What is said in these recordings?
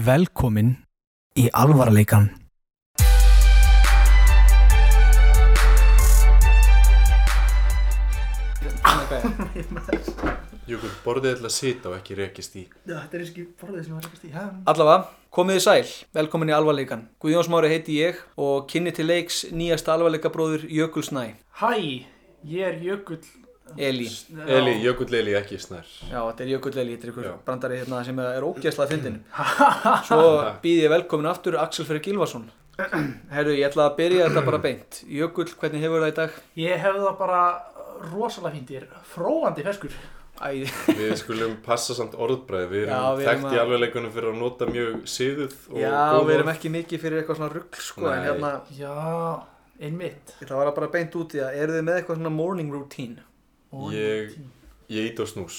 Velkomin í alvarleikan. Jökull, borðið ætla að sita og ekki rekist í. Já, þetta er ekki borðið sem var rekast í. Allavega, komið þið sæl, velkomin í alvarleikan. Guðjón Smári heiti ég og kynni til leiks nýjasta alvarleikabróður Jökul Snæ, Hæ, ég er Jökull. Eli. Eli, Jökull Eli ekki snær. Já, þetta er Jökull Eli, þetta er Já. brandari hérna sem er ógeðslega að fyndinu. Svo býð ég velkomin aftur Axel Freyr Gilvason. Herru, ég ætla að byrja þetta bara beint. Jökull, hvernig hefur það í dag? Ég hef það bara rosalega fínt, ég er fróandi ferskur. Æ, Við skulum passa samt orðbræði. Við Já, erum við erum þekkt í að- alvegleikunum fyrir að nota mjög siðuð og já, góð við erum ekki mikið fyrir eitthvað svona rugg, sko, en Nei. hérna, Já, einmitt. ég ætla að vara bara beint út í það. Eru þið með eitthvað svona morning routine? Ég, ég íti á snús.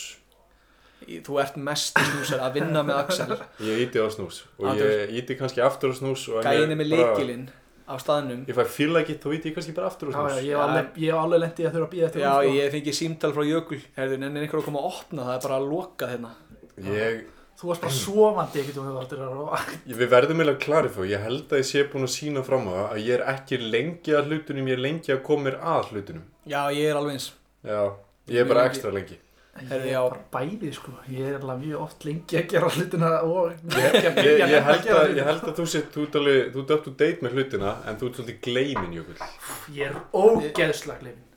Í- Þú ert mest snúsar að vinna með Axel. Ég íti á snús. Og ég íti kannski aftur á snús. er með leikilinn á staðnum. Ég fæ feel like it, þá íti ég kannski bara aftur á Já, snús. já, ég hef alveg, ég hef alveg lendið að þurfa að býða eftir Já, sko. ég fengi símtal frá Jökul Herðu, nennir einhver að koma að opna, það er bara að loka hérna Ég, Þú varst bara sofandi ekkert og þú varst að... ég, við verðum eiginlega klarið fyrir. Ég held að ég sé búin að sína fram á það að ég er ekki lengi að hlutunum, ég er lengi að koma mér að hlutunum. Já, ég er alveg eins Já, ég er bara ekstra lengi. Ég er bara bæðið, sko. Ég er alveg mjög oft lengi að gera hlutina og... Ég, ég, ég, ég, held að, ég held að þú sé, þú to date með hlutina en þú ert svolítið gleimin, Jökull. Ég er ógeðslega glemin.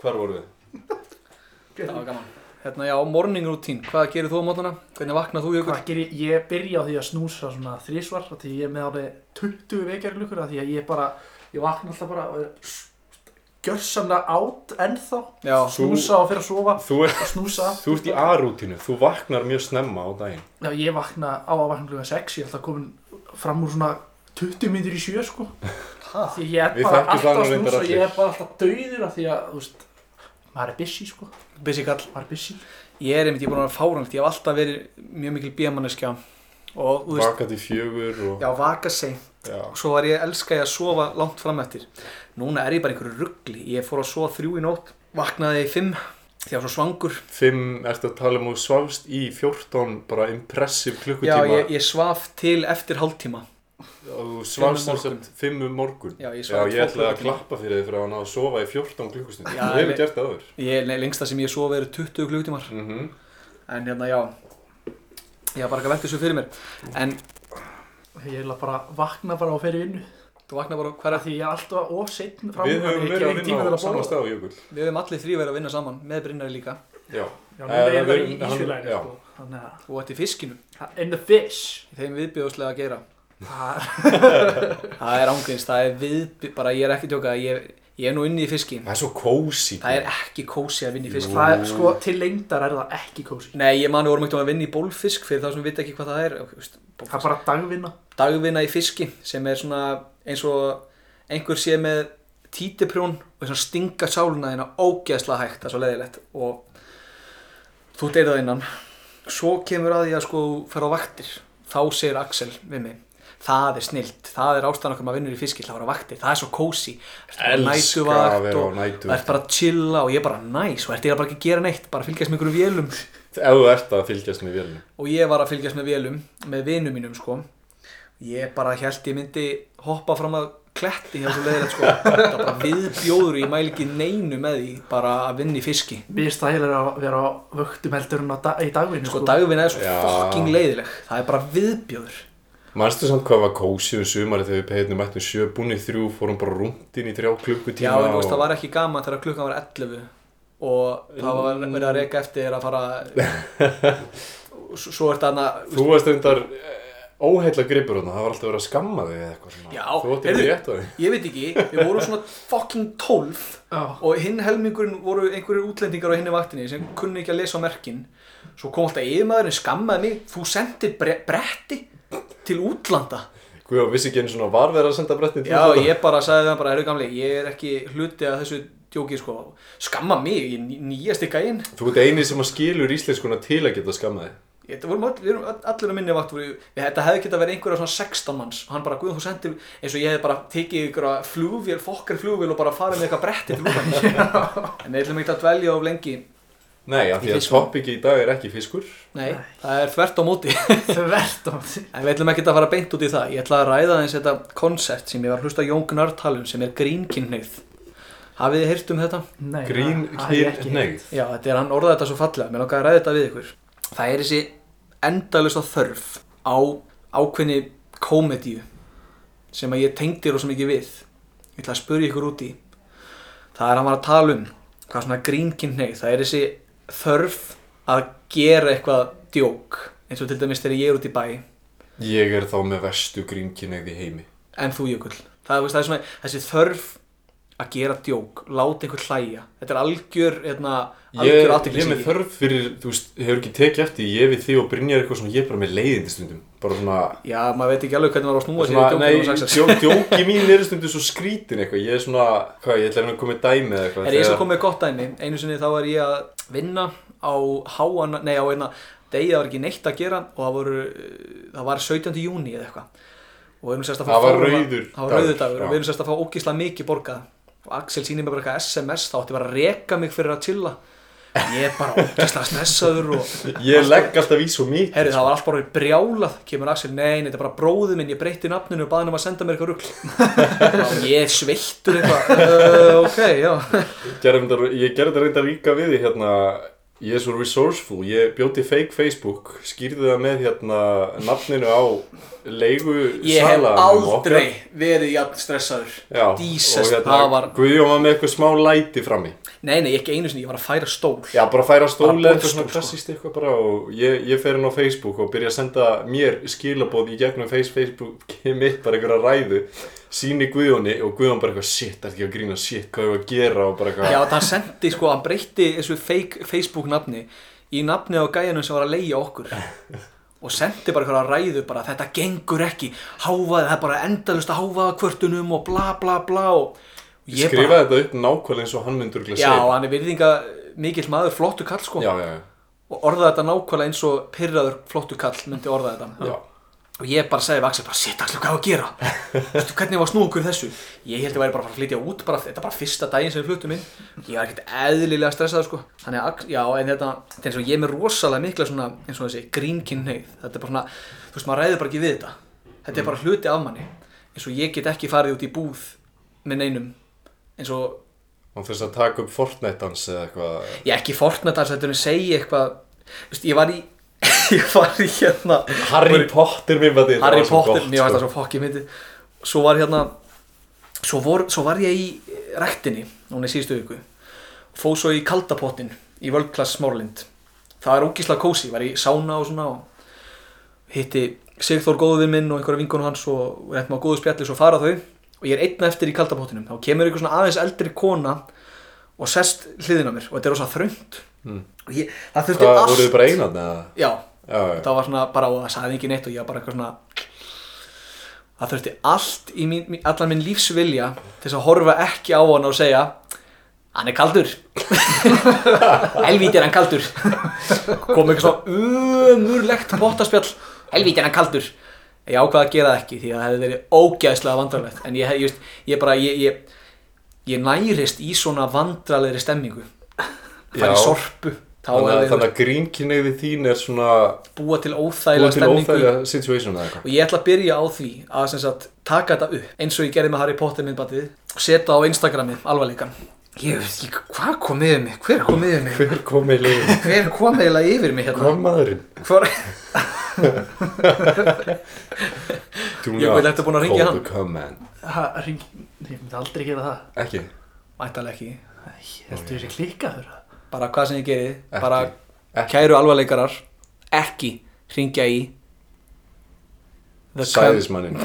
Hvar voru við? Það var gaman Hérna, já, morning routine, hvað gerir þú á mótana? Hvernig vaknað þú Jökul? Hvað gerir, ég? ég byrja á því að snúsa svona þrísvar af því ég er með alveg 20 vekjarglukkur af því að ég bara, ég vakna alltaf bara og er gjörsamlega átt ennþá, Já, snúsa og fyrir að sofa. Þú ert, og snúsa. þú ert í A-rútínu, þú vaknar mjög snemma á daginn. Já, ég vakna á að vakna klukkan 6 ég er alltaf komin fram úr svona 20 minnir í sjö sko. Ha, því ég er bara alltaf að snúsa allir. ég er bara alltaf dauður af því að, þú veist maður er busy sko, busy kall. Maður er busy. Ég er einmitt, ég er búin að vera fáránlegt, ég hef alltaf verið mjög mikil bíamanneskja Og, þú veist, Vakandi fjögur og... já, vaka seint. Og svo var ég elska ég að sofa langt fram eftir. Núna er ég bara einhverju ruggli Ég fór að sofa þrjú í nótt, vaknaði í fimm Því að svo svangur. Fimm, ertu að tala um að þú svafst í 14 bara impressive Já, klukkutíma ég, ég svaf til eftir hálftíma. Þú svafst Fimm um sem morgun. sagt 5 um morgun. Já, ég Já, ég ætlaði að klappa fyrir þig fyrir að ná að sofa í 14 klukkustund. Já, Þú ég- gert það er lengsta sem ég sofa eru 20 klukkutímar. Mm En hérna, já. Ég var bara ekki að velta þessu fyrir mér. En ég er bara vakna bara og fer í vinnu. Þú vaknar bara hver af því ég er alltaf of setn fram Við höfum verið að vinna á sama stað á Jökull. Við höfum allir þrý verið að vinna saman Með Brynari líka. Já. Já, nú er ég við verið í já. sko. Þannig að, Og þetta er fiskinu. In the fish. Þeim viðbjóðslega að gera. Það Það er ángriðins, það er við Bara ég er ekki að tjóka ég, ég er nú inni í fiski. Það er svo kósi. Það er ekki kósi að vinna í fiski. Jú. það er sko, til lengdar er það ekki kósi Nei, ég mani vorum ekkert að vinna í bólfisk Fyrir þá sem vita ekki hvað það er það er bara dagvinna. Dagvinna í fiski Sem er svona eins og Einhver sé með títiprjón Og svona stinga sáluna þína ógeðslega hægt Það er svo leðilegt Og þú deyrið það innan. Svo kemur að því að sko fer á vaktir. Þá segir Axel við mig Það er snilt, það er ástæðan okkur maður vinnur í fiski Það var á vaktir, það er svo kósi Elska að vera á og nætu. það er bara að chilla og ég bara næs og ert ég bara ekki að gera neitt. Bara að fylgjast með einhverjum vélum Ef þú ert að fylgjast með vélinu. og ég var að fylgjast með vélum með vinum mínum sko. Ég bara held ég myndi hoppa fram að kletti hjá svo leiðilegt sko. Það var bara viðbjóður ég mæl ekki neinu með því bara að vinna í fiski. Mér er að vera á vöktum heldur en á da í dagvinnu sko dagvinna er svo Já. fucking leiðileg. Það er bara viðbjóður. Manstu samt hvað var kósi um sumari þegar við peðinum mættum sjö í þrjú, fórum bara rúndin í þrjá klukkutíma já en þú veist og- það var ekki gaman þegar klukkan var 11 og það var verið að reyka eftir að fara og s- svo er þetta Þú varst reyndar óheilla gripur þarna, það var alltaf verið að skamma þig eða eitthvað. Já, Þú heyrðu- rétt á því. ég veit ekki, við vorum svona fucking 12 Já, og hinn helmingurinn voru einhverjir útlendingar á hinni vaktinni sem kunni ekki að lesa á merkin svo kom alltaf yfirmaðurinn skammaði mig þú sendir bre bretti til útlanda Guð, vissi ekki einu svona var verið að senda brettin til já útlanda? ég bara sagði það bara, herru gamli ég er ekki hluti af þessu djóki sko skamma mig, ég er ný- nýjasti gæinn Þú ert eini sem að skilur íslenskuna til að geta skammað þig. Þetta vorum allir að minni vakt þetta hefði geta verið einhverja svona 16 manns og hann bara, guð, þú sendir eins og ég hef bara tekið ykkur flugvél, fokkar flugvél og bara farið með eitthvað bretti til útlanda en við ætlum ekki að dvelja of lengi Nei, af því að toppiki í dag er ekki fiskur. Nei, það er þvert á móti þvert á því En við ætlum ekki að fara beint út í það. Ég ætla að ræða eins þetta koncept sem ég var að hlusta Jón Gnarr talum sem er grínkinnið. Hafið þið heyrt um þetta? Nei, Grín ekki kynneigð. Já, þetta er hann orðað þetta svo fallega. Mér langar að ræða þetta við ykkur. Það er þessi endalust þörf á ákveðni komedíu sem að ég tengdi rosa mikið við. Ég ætla að spurja ykkur út í. Það er hann var að tala um hvað svona grínkinnið. Það er þessi þörf að gera eitthvað djók eins og til dæmis þegar ég er út í bæ Ég er þá með verstu grínkinnið í heimi. en þú Jökull það, er- það er svona þessi þörf að gera djók, láta einhver hlæja þetta er algjör, hérna, Ég, algjör ég er með þörf fyrir, þú veist, hefur ekki tekið eftir, ég við þig og Brynjar eitthvað svona, ég er bara með leiðindi stundum. Bara svona, já, maður veit ekki alveg hvernig maður á að snúa sér í svona djókum nei, djóki mín er stundum svo skrítin eitthvað. Ég er svona, hvað, ég ætla að koma með dæmi eða eitthvað. er ég svo þegar- komið gott dæmi einu sinni þá var ég að vinna á háan, nei á einna degi það var ekki neitt að gera og það voru það var 17. júni eða eitthvað og við erum sérst að fá Það var rauður var dagur, og við erum sérst að fá ógísla mikið borgað og Axel sýnir mér bara eitthvað SMS þá átti bara að reka mig fyrir að chilla ég er bara ógísla stressaður Ég legg alltaf í svo mikið. Herri, það var allt bara brjálað, kemur Axel, nei, nei, þetta er bara bróðið minn, ég breytti nafninu og baði hann um að senda mér eitthvað rugl. og ég sveittur eitthvað, uh, ok, já. Ég gerði þetta reynda líka við því hérna Ég er svo resourceful, ég bjóti fake Facebook, skýrði það með hérna nafninu á leigu Ég hef salaranum aldrei verið jafn stressaður. Og hérna, það var- Guðjón var með eitthvað smá læti frammi Nei, nei, ekki einu sinni, ég var að færa stól. Já, bara færa stóli Bara eitthvað svona sko. klassíst eitthvað bara og ég, ég fer inn á Facebook og byrja að senda mér skilabóð í gegnum face, Facebook mitt bara einhverja ræðu síni Guðjóni og Guðjón bara eitthvað shit, það er ekki að grína shit, hvað er að gera og bara eitthvað Já, það sendi, sko, hann breytti þessu fake Facebook nafni í nafni á gæjanum sem var að leigja okkur. Og sendi bara eitthvað ræðu bara, þetta gengur ekki, háfaði, það er bara endalust að háfaða kvörtunum og bla bla bla og ég Skrifa bara, þetta upp nákvæmlega eins og hann myndur já, hann er virðinga mikill maður, flottu kall, sko. já, já, já. og orðaði þetta nákvæmlega eins og pyrraður flottu kall myndi orðaði þetta. Já. og ég bara segði við Axel bara shit Axel hvað að gera? Veistu, hvernig var snúið okkur í þessu? Ég held að ég væri bara að flytja út bara, þetta er bara fyrsta daginn sem við fluttum inn. Ég var ekkert eðlilega stressaður sko. Þannig að já en þetta þetta er eins og ég er með rosalega mikla svona eins og þessi grínkinnheið þetta er bara svona þú veist maður ræður bara ekki við þetta. Þetta er bara hluti af manni. Eins og ég get ekki farið út í búð með neinum eins og Hann þess að taka upp Fortnite dans eða eitthvað. Ég ekki Fortnite þess að þetta segja eitthvað. Þú veist ég var í ég var í hérna Harry Potter mér maður Harry Potter, mér sko. varst það svo fokkið myndi svo var hérna svo, vor, svo var ég í rektinni núna í síðustu viku. Fóð svo í kaldapottin í World Class Smárlind það er ógíslega kósi, var í sána og svona og hitti Sigþór góðvinn minn og einhverja vinkonu hans og við ættum á góðu spjalli svo fara þau og ég er einn eftir í kaldapottinum þá kemur einhver svona aðeins eldri kona og sest hliðin á mér og þetta er rosa þröngt. Mm. og ég, það þurfti Hvað, allt voruð þið bara einarn eða? já, Já, já, það var svona bara og það sagði ekki neitt og ég var bara eitthvað svona það þurfti allt í mín, allan minn lífsvilja til þess að horfa ekki á hann og segja hann er kaldur. Helvíti er hann kaldur. Kom eitthvað svona umurlegt pottaspjall helvíti er hann kaldur ég ákvaði að gera það ekki því að það hefði verið ógæðslega vandrarlegt en ég, ég, ég, ég bara ég, ég, ég nærist í svona vandralegri stemmingu fara í sorpu Þannig þannig að grínkinneiði þín er svona búa til óþægilega stemmingu og ég ætla að byrja á því að sagt, taka þetta upp. Eins og ég gerði með Harry Potter myndbandið. Og setja á Instagramið alvarleikan ég veit ekki hvað kom yfir mig? Hver kom yfir mig? Hver kom í leiðin? hver kom yfir mig hérna? Hvað maðurinn? Hvor... Ég veit, ertu búin að hringja call hann? the. Ha, ring... Ég myndi aldrei gera það Ekki? mættalega ekki Æ, Heldur þessi klikkaður bara hvað sem ég geri Ekki. bara Ekki. kæru alvarleikarar ekki ringja í The Cum- Sæðismannin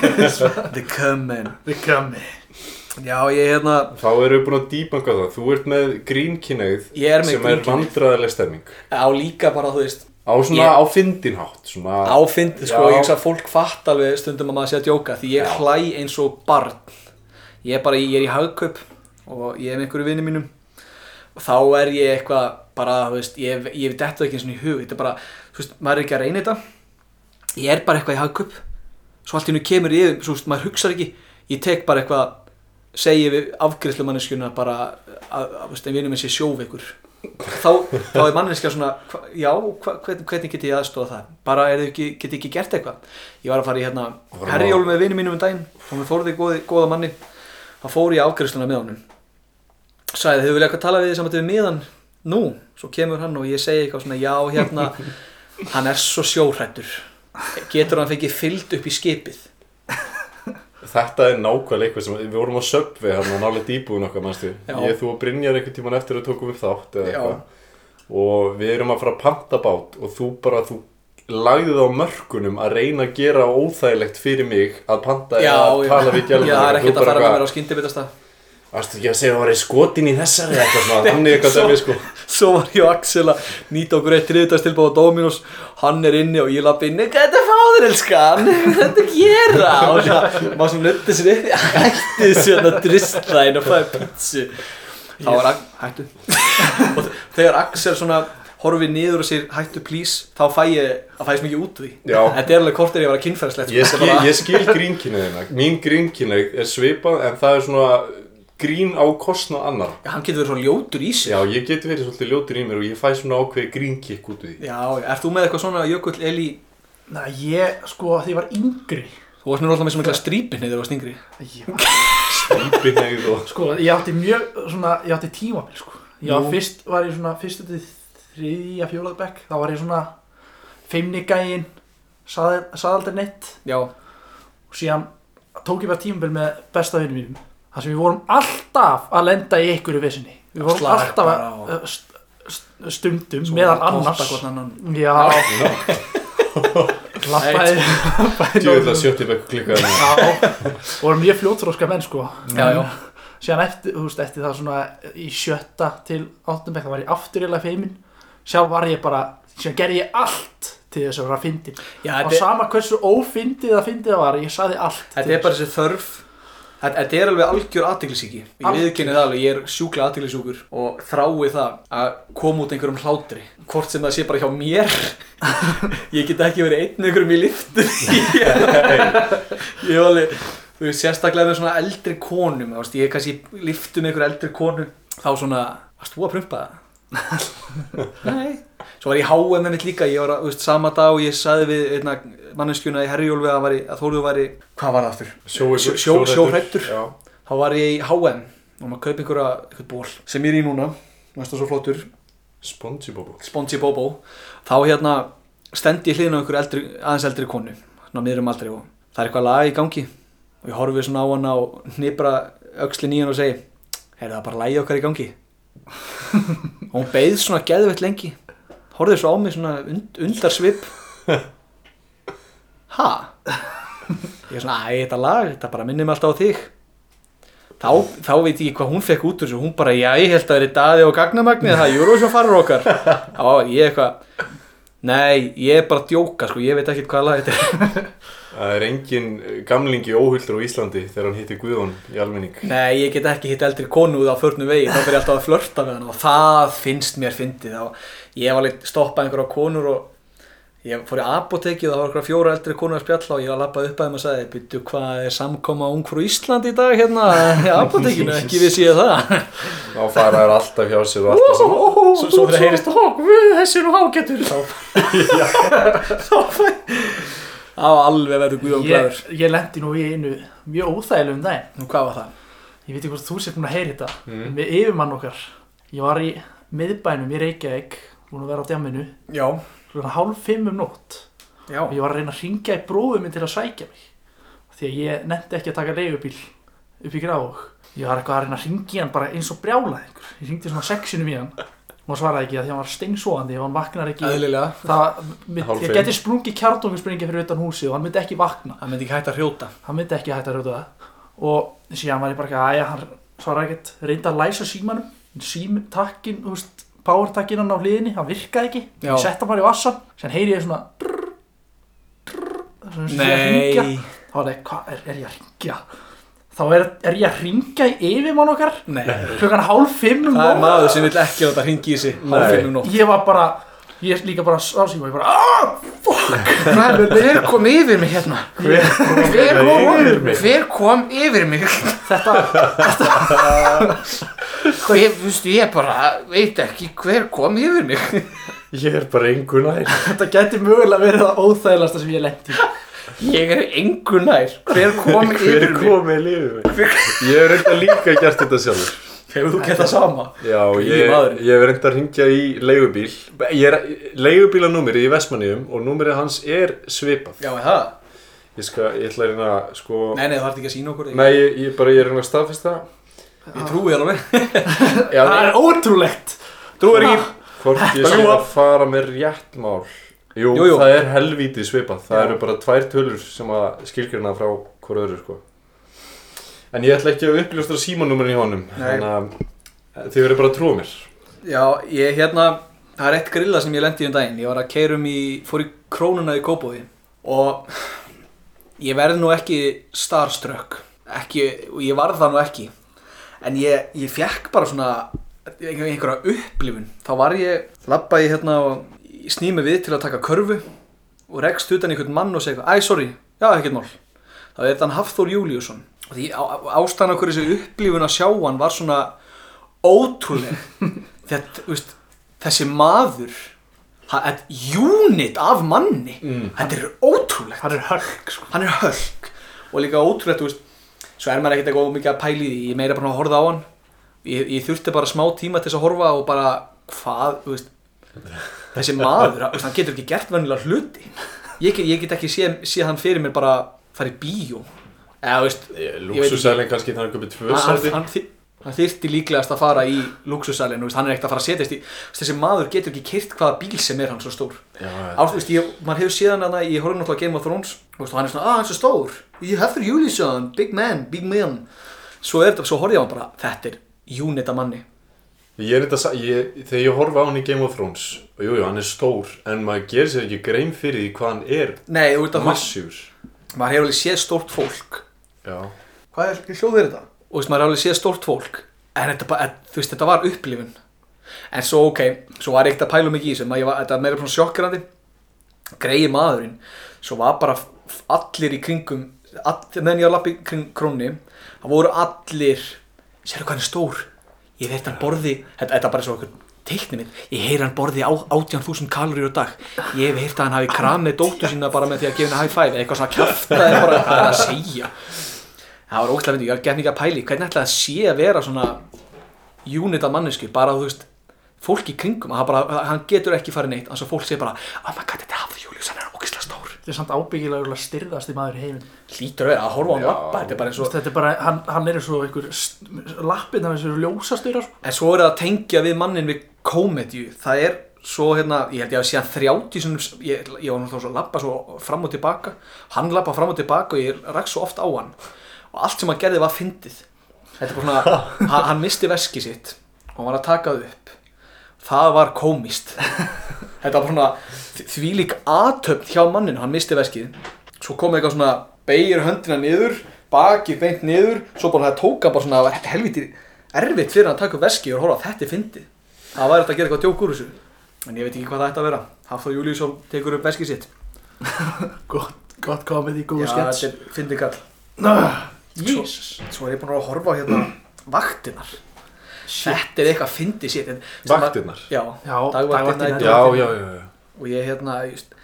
The Common Við grammi já ég hérna Þá erum við búin að dýbanga það Þú ert með grínkinneið Ég er með sem er vandræðileg stemming á líka bara þú veist Á svona Ég- á fyndinhátt svona, áfynd, sko, Já. ég hugsa að fólk fatt alveg stundum að maður sé að djóka því ég Já. hlæ eins og barn. Ég er bara, ég er í hagkaup og ég er með einhverju vinni mínum. Og þá er ég eitthvað bara, þú veist, ég, ég veit þetta ekki eins og í hug þetta er bara, þú veist, maður er ekki að reyna þetta. Ég er bara eitthvað í hagkaup. Svo allt í hennu kemur yfir, svo veist, maður hugsar ekki. Ég tek bara eitthvað segi við afgriðslumanneskjuna bara að, að, að, að þá, þá er manneskja svona já, hva, hvernig, hvernig get ég aðstofa það? Bara ekki, get ég ekki gert eitthvað? Ég var að fara í hérna herjól með vinum mínum um daginn og við fóruð í góði, góða manni. Þá fór ég afgriðsluna með honum. Sagði þau vilja eitthvað tala við því saman við miðan nú, svo kemur hann og ég segi eitthvað svona já hérna hann er svo sjóhrættur getur hann fengið fyllt upp í skipið Þetta er nákvæmlega eitthvað sem við vorum á söpvi hérna nálega dýbúin okkar mannstu Já. Ég, þú og Brynjar einhvern tíman eftir að tókum við þátt eða Já. eitthvað. Og við erum að fara að panta bát og þú bara, þú lagðið á mörkunum að reyna að gera óþægilegt fyrir mig að panta eða að tala við já, gælum það er ekkert að fara með mér á skyndibitasta Varstu ekki að segja að það var skotin í þessari eða eitthvað svona, þannig eitthvað Svo- dæmi sko. Svo var ég og Axel að nýta okkur eitt þriðdagstilbáð á Dominos. Hann er inni og ég lappi inni hvað er þetta fáður elskan, er þetta að gera? Og það, maður sem nötti sér upp hætti svona dristlæn og fæði pítsu. Þá var Axel, hættu. Og þegar Axel svona horfið niður og sér hættu please þá fæ ég, það fæðist mikið út því. Þetta er alveg kortir ég að vera kynfærislegt Ég skil, ég skil grínkynnið Mín grínkynnið er svipað en það er svona grín á kostnað annar hann getur verið svona ljótur í sig Já, ég get verið svolítið ljótur í mér og ég fæ svona ákveði grínkikk út úr því. Já, ert þú með eitthvað svona Jökull Eli Næ, ég, sko, því ég var yngri. Þú varst mér alltaf með svona strípinni þegar þú varst yngri. Ég, Stýpinegð og Sko, ég átti mjög, svona, ég átti tímabil, sko. Var Nú. fyrst, var ég svona, fyrstu til þriðja fjólaðbekk Þá var ég svona feimnigægin, saðaldar neitt já, Og síðan tók ég bara tímabil með besta vinnum mínum þar sem við vorum alltaf að lenda í einhverju vissinni Við vorum Slag alltaf bara að og- uh, st st stundum meðal annars. Já, lappaði lappaði Djöfull að nóg- sjötti bekk klikkaði mér Já, vorum mjög fljótþróska menn sko. Já, já. Síðan eftir, þú veist, eftir það svona í sjötta til áttum bekk, það var ég afturlega feimin Sjálf var ég bara, síðan gerði ég allt til þess að vera fyndin já Og þetta, sama hversu ófyndið það fyndið það var, ég saði allt til þetta er bara þessi þörf Þetta er alveg algjör aðteglisíki Ég viðkynni það alveg, ég er sjúklega aðteglisjúkur og þrái það að koma út einhverjum hlátri. Hvort sem það sé bara hjá mér. Ég get ekki verið einn einhverjum í liftu ég hef alveg þú veist, sérstaklega með svona eldri konum veist, ég er kannski í liftu með einhverjum eldri konu þá svona, varst þú að prumpa það? Nei Svo var ég í HM með mitt líka, ég var að, þú veist, sama dag og ég saði við einna manneskjuna í Herjólfi að, að Þóruður væri, hvað var það aftur? Sjó- sjó- sjóhræddur. Já Þá var ég í HM og maður kaup einhverja, einhvern ból sem ég er í núna, næsta svo flottur, Spongy Bobo Spongy Bobo. Þá hérna stendi ég hliðin á einhverju eldri, aðeins eldri konu, svona miðrum aldrei og það er eitthvað lag í gangi og ég horfi svona á hana og öxlin í hann og segi, er það bara lagi okkar í gangi? og hún beið svona geðveitt lengi, horfði svo á mig svona und, undar svip. Ha? Ég er svona, æ, þetta lag, þetta bara minnir mig alltaf á þig. Þá, þá veit ég ekki hvað hún fekk út úr þessu, hún bara, já, ég held að það er daði og gagnamagnið, það er Eurovision farur okkar. Já, ég eitthvað, nei, ég er bara að djóka, sko, ég veit ekkert hvað lag þetta er. Það er engin gamlingi óhullur á Íslandi þegar hann hitti Guðjón í almenning Nei, ég get ekki hitt eldri konu út á förnum vegi, þá fyrir ég alltaf að flörta við hann og það finnst mér fyndið. Þá, ég var alveg stoppað einhverja konur og ég fór í apotekið og það var einhverja fjóra eldri konur að spjalla og ég var að lappa upp að þeim og sagði, byrju, hvað er samkoma ung frá Íslandi í dag hérna í apotekinu, ekki vissi ég það. Þá fara þær alltaf hjá sér og alltaf sem Svo, svo þegar heyrist, ó, guð, þessi er nú hágetur, þá, alveg verður Guðjón ég, glæður. ég lendi nú í einu mjög óþægilegum daginn Nú, hvað var það? Ég veit ekki hvort þú sér búin að heyra þetta Mm. Með yfirmann okkar Ég var í miðbænum í Reykjavík Búin að vera á djamminu. Já, Svona hálf fimm um nótt. Já, Og ég var að reyna að ringja í bróðum minn til að sækja mig. Því að ég nefndi ekki að taka leigubíl upp í gráð Ég var eitthvað að reyna að ringja hann bara eins og brjálað einhver. Ég ringdi svona sexinu í hann. Og hann svaraði ekki að því að hann var steinsóandi og hann vaknar ekki. Eðlilega. það, mynd, ég geti sprungið kjartónginspringi fyrir utan húsi og hann myndi ekki vakna. Það myndi ekki hægt að hrjóta. hann myndi ekki hægt að rjóta það og síðan var ég bara ekki að æja hann svaraði ekkert, reyndi að læsa símanum. Sím, takkin, þú veist power takkin hann á hliðinni, hann virkaði ekki Já. ég setta bara í vassan, síðan heyri ég svona drrr, drrr, svona sé að hringja. Nei, þá var ég, hvað er, er ég að ringja þá er, er ég að ringja í yfirmann okkar nei. klukkan hálf fimm um Það er nótt. maður sem vill ekki láta hringi í sig hálfum nótt. ég var bara ég líka bara sá síma, ég bara ah, fuck, hver, hver kom yfir mig hérna? Hver hver kom kom yfir mig? hver kom yfir mig? Þetta, þetta Hvað ég, þú veist, ég bara veit ekki hver kom yfir mig. Ég er bara engu nær. Þetta geti mögulega verið það óþægilegasta sem ég lendi Ég er engu nær. Hver kom Hver yfir mig? kom með lífið mig? Ég hef reynda líka gert þetta sjálfur Hefur þú gett það sama? Já, ég, ég hef reynda að ringja í leigubíl. Ég er leigubílanúmerið í Vestmanniðum og númerið hans er svipað. Já, er það? Ég, skal, ég ætla að reyna að sko Nei, nei, þú þarf ekki að sína okkur Nei, ég, ég bara ég er reyna að staðfesta. Ég trúi alveg. Já, Það er ótrúlegt. Trúi ekki. Hvort ég Það ljúga. að fara með rétt mál. Jú, Jú, jú. það er helvítið svipað. Það Já. eru bara tvær tölur sem að skilgjörna frá hvort öðru sko En ég ætla ekki að uppljóstra símanúmerin í honum. Þannig að þið verður bara að trúa mér. Já, ég hérna Það er eitt grilla sem ég lendi um daginn. Ég var að keirum í, fór í krónuna í Kópóði Og ég verð nú ekki starstruck. Ekki, og ég varð það nú ekki. En ég, ég fekk bara svona einhver- einhverja upplifun. Þá var ég, labbaði hérna og ég sný mig við til að taka körfu og rekst utan einhvern mann og segja Æ, sorry, já, ekkert mál. Það er þann Hafþór Júliusson því ástæðan okkur þessi upplifun að sjá hann var svona ótrúleg. Þetta, veist, þessi maður ha- þetta unit af manni Mm. þetta er ótrúlegt. Það er hölk sko. hann er hölk og líka ótrúlegt veist, svo er maður ekkert eitthvað mikið að pæli því. Ég meira bara að horfa á hann. Ég, ég þurfti bara smá tíma til þess að horfa og bara hvað, veist þessi maður, veist, hann getur ekki gert vennilega hluti. Ég get, ég get ekki séð sé hann fyrir mér bara fara í Lúksusælinn kannski þannig að köpja tvö sæti. hann, hann, hann þyrfti líklegast að fara í luxusalinn, hann er ekkert að fara að setjast í þessi maður getur ekki kyrt hvaða bíl sem er hann svo stór. Já, Ást, veist, ég, maður hefur séð hann að ég horfði náttúrulega á Game of Thrones og hann er svona, ah, hann er svo stór. Ég hefur Júlísson, big man, big man. Svo svo horfði ég á hann bara þetta er unit af manni. Ég er þetta, ég, þegar ég horfa á hann í Game of Thrones og jújú, jú, hann er stór en maður gerir sér ekki grein fyrir því hvað hann er nei, að maður hefur alveg séð stórt fólk Já, hvað er, hljóðið þetta? og veist, maður hefur alveg séð stórt fólk. En þetta, bara, þú veist, þetta var upplifun. En svo ok, svo var ég ekkert að pæla mikið í þessu maður- var, þetta var meira svona sjokkirandi greiði maðurinn. Svo var bara allir í kringum all, meðan ég var að lappa í kring krónni það voru allir sérðu hvað hann er stór? Ég veit hann borði, þetta, þetta er bara svo okkur teikni minn, ég heyri hann borði á 18.000 kaloríur á dag. Ég hef heyrt að hann hafi kramið dóttu sína bara með því að gefa henni high five eða eitthvað svona er bara hvað er hann að segja það var ógæslega myndi, ég gef mikið að pæli hvernig ætlaði að sé að vera svona unit af mannesku, bara þú veist fólk í kringum, hann, bara, hann getur ekki farið neitt. Þannig að fólk segir bara, oh my god, þetta er Hafði Július hann er ógæslega stór. Þetta er samt ábyggilega styrðasti maður í heiminn hlýtur að vera, að horfa á hann lappa þetta er bara eins og, Þetta er bara, hann, hann er svo einhver lappin af þessu ljósastöra sko. en svo er það að tengja við mannin við komedju, það er svo hérna, ég held ég að sé að 30 sinum, ég, ég var náttúrulega svo að lappa svo fram og tilbaka, hann lappa fram og tilbaka og ég rak svo oft á hann og allt sem hann gerði var fyndið. Þetta er bara svona, hann, hann misti veski sitt. Og hann var að taka það upp. Það var komist þetta var bara svona þvílík aðtöfn hjá manninu, hann misti veskið. Svo kom eitthvað svona beigir höndina niður, bakið beint niður. Svo bara það tóka bara svona það var helviti erfitt fyrir hann að taka upp veskið og horfa þetta er fyndið. Það var þetta að gera eitthvað djók úr þessu. En ég veit ekki hvað það ætti að vera. Hafþór Júlíusson tekur upp veskið sitt. Gott, gott komið í góðu Já, skets þetta er fyndið kall Jesus. svo er ég búin að horfa á hérna vaktinnar þetta er eitthvað fyndið sitt en- sem að- vaktirnar? Já, Já, dagvaktin, dagvaktin, næturvaktin. Já, já, já, já. Og ég hérna just,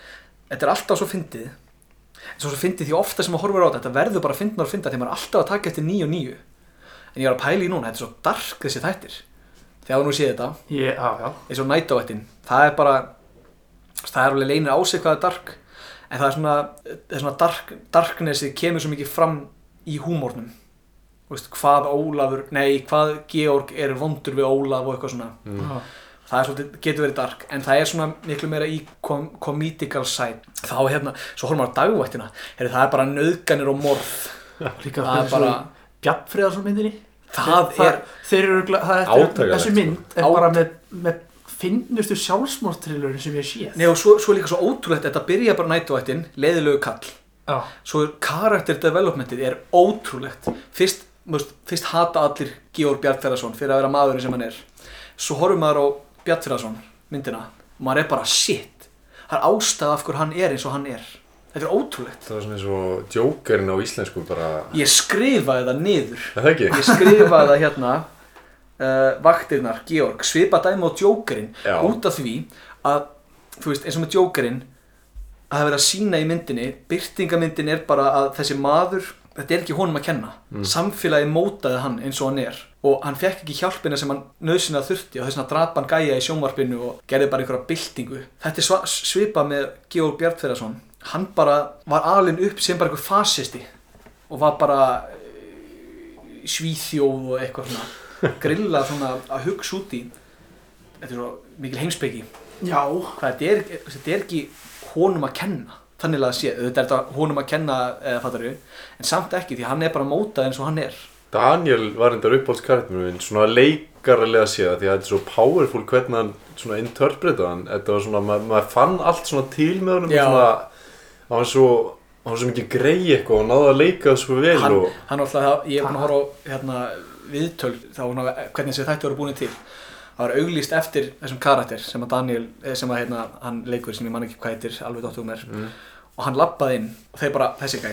þetta er alltaf svo fyndið. En svo svo fyndið því ofta sem maður horfir á þetta þetta verður bara fyndnar og fynda því maður er alltaf að taka eftir nýju og nýju en ég var að pæla í núna, þetta er svo dark þessi þættir. Þegar þú nú séð þetta. Eins og nættávættin það er bara það er alveg leinir á sig hvað er dark. En það er svona, það er svona dark, darknessi kemur svo mikið fram í húmórnum veist, hvað Ólafur, nei, hvað Georg er vondur við Ólaf og eitthvað svona. Já. það er svolítið, getur verið dark en það er svona miklu meira í kom, comedical side. Þá hérna, svo horfum við á dagvættina. Heri, það er bara nöðganir og morð. Líka það er þessu bara Bjarnfriðarsson myndinni það er, Þeir eru, það er Átakanlegt, Þessi mynd er Át- bara með, með finnustu sjálfsmórtrillurinn sem ég sé nei og svo, svo er líka svo ótrúlegt þetta byrja bara nættuvættin, leiðilegu kall Já, svo er karakter developmentið er ótrúlegt. Fyrst, mjög, fyrst hata allir Georg Bjartfjörðarsson fyrir að vera maðurinn sem hann er. Svo horfum maður á Bjartfjörðarsson myndina og maður er bara shit það er ástæða af hverju hann er eins og hann er. Þetta er ótrúlegt. Það var svona eins og djókerinn á íslensku bara ég skrifaði það niður. Er Það ekki? ég skrifaði það hérna uh, vaktirnar, Georg, svipa dæmi á Jokerinn Já. út af því að, þú veist, eins og með Jokerinn að það er verið að sína í myndinni. Byrtingamyndin er bara að þessi maður þetta er ekki honum að kenna. Samfélagi mótaði hann eins og hann er. Og hann fekk ekki hjálpina sem hann nöðsynlega þurfti. Og þess að drapa hann gæja í sjónvarpinu og gerði bara einhverja byltingu. Þetta er svipað með Georg Bjartferðarsson hann bara var alin upp sem bara einhver fasisti. Og var bara eh, í Svíþjóð og eitthvað svona. Grillað svona að hugsa út í. Þetta er svo mikil heimspeki. Já, hvað þetta er, þetta er ekki honum að kenna. Þannig að sé, þetta er þetta honum að kenna eða fattaru, en samt ekki því hann er bara mótað eins og hann er. Daniel var endar uppáhaldskarakterinn minn svona leikaralega séð því að þetta er svo powerful hvernig hann svona interpretaði hann. Þetta var svona, ma maður fann allt svona til með honum svona, hann var svo hann var svo mikið greið eitthvað og náði að leika svo vel hann, og hann alltaf, ég er búin að horfa á hérna, viðtöl þá hvernig þessi þætti voru búin til það var auglýst eftir þessum karakter sem að Daniel, eh, sem að hérna, hann leikur sem ég man ekki hvað heitir, alveg dóttum er. Mm. og hann lappaði inn og þeir bara, þessi gæ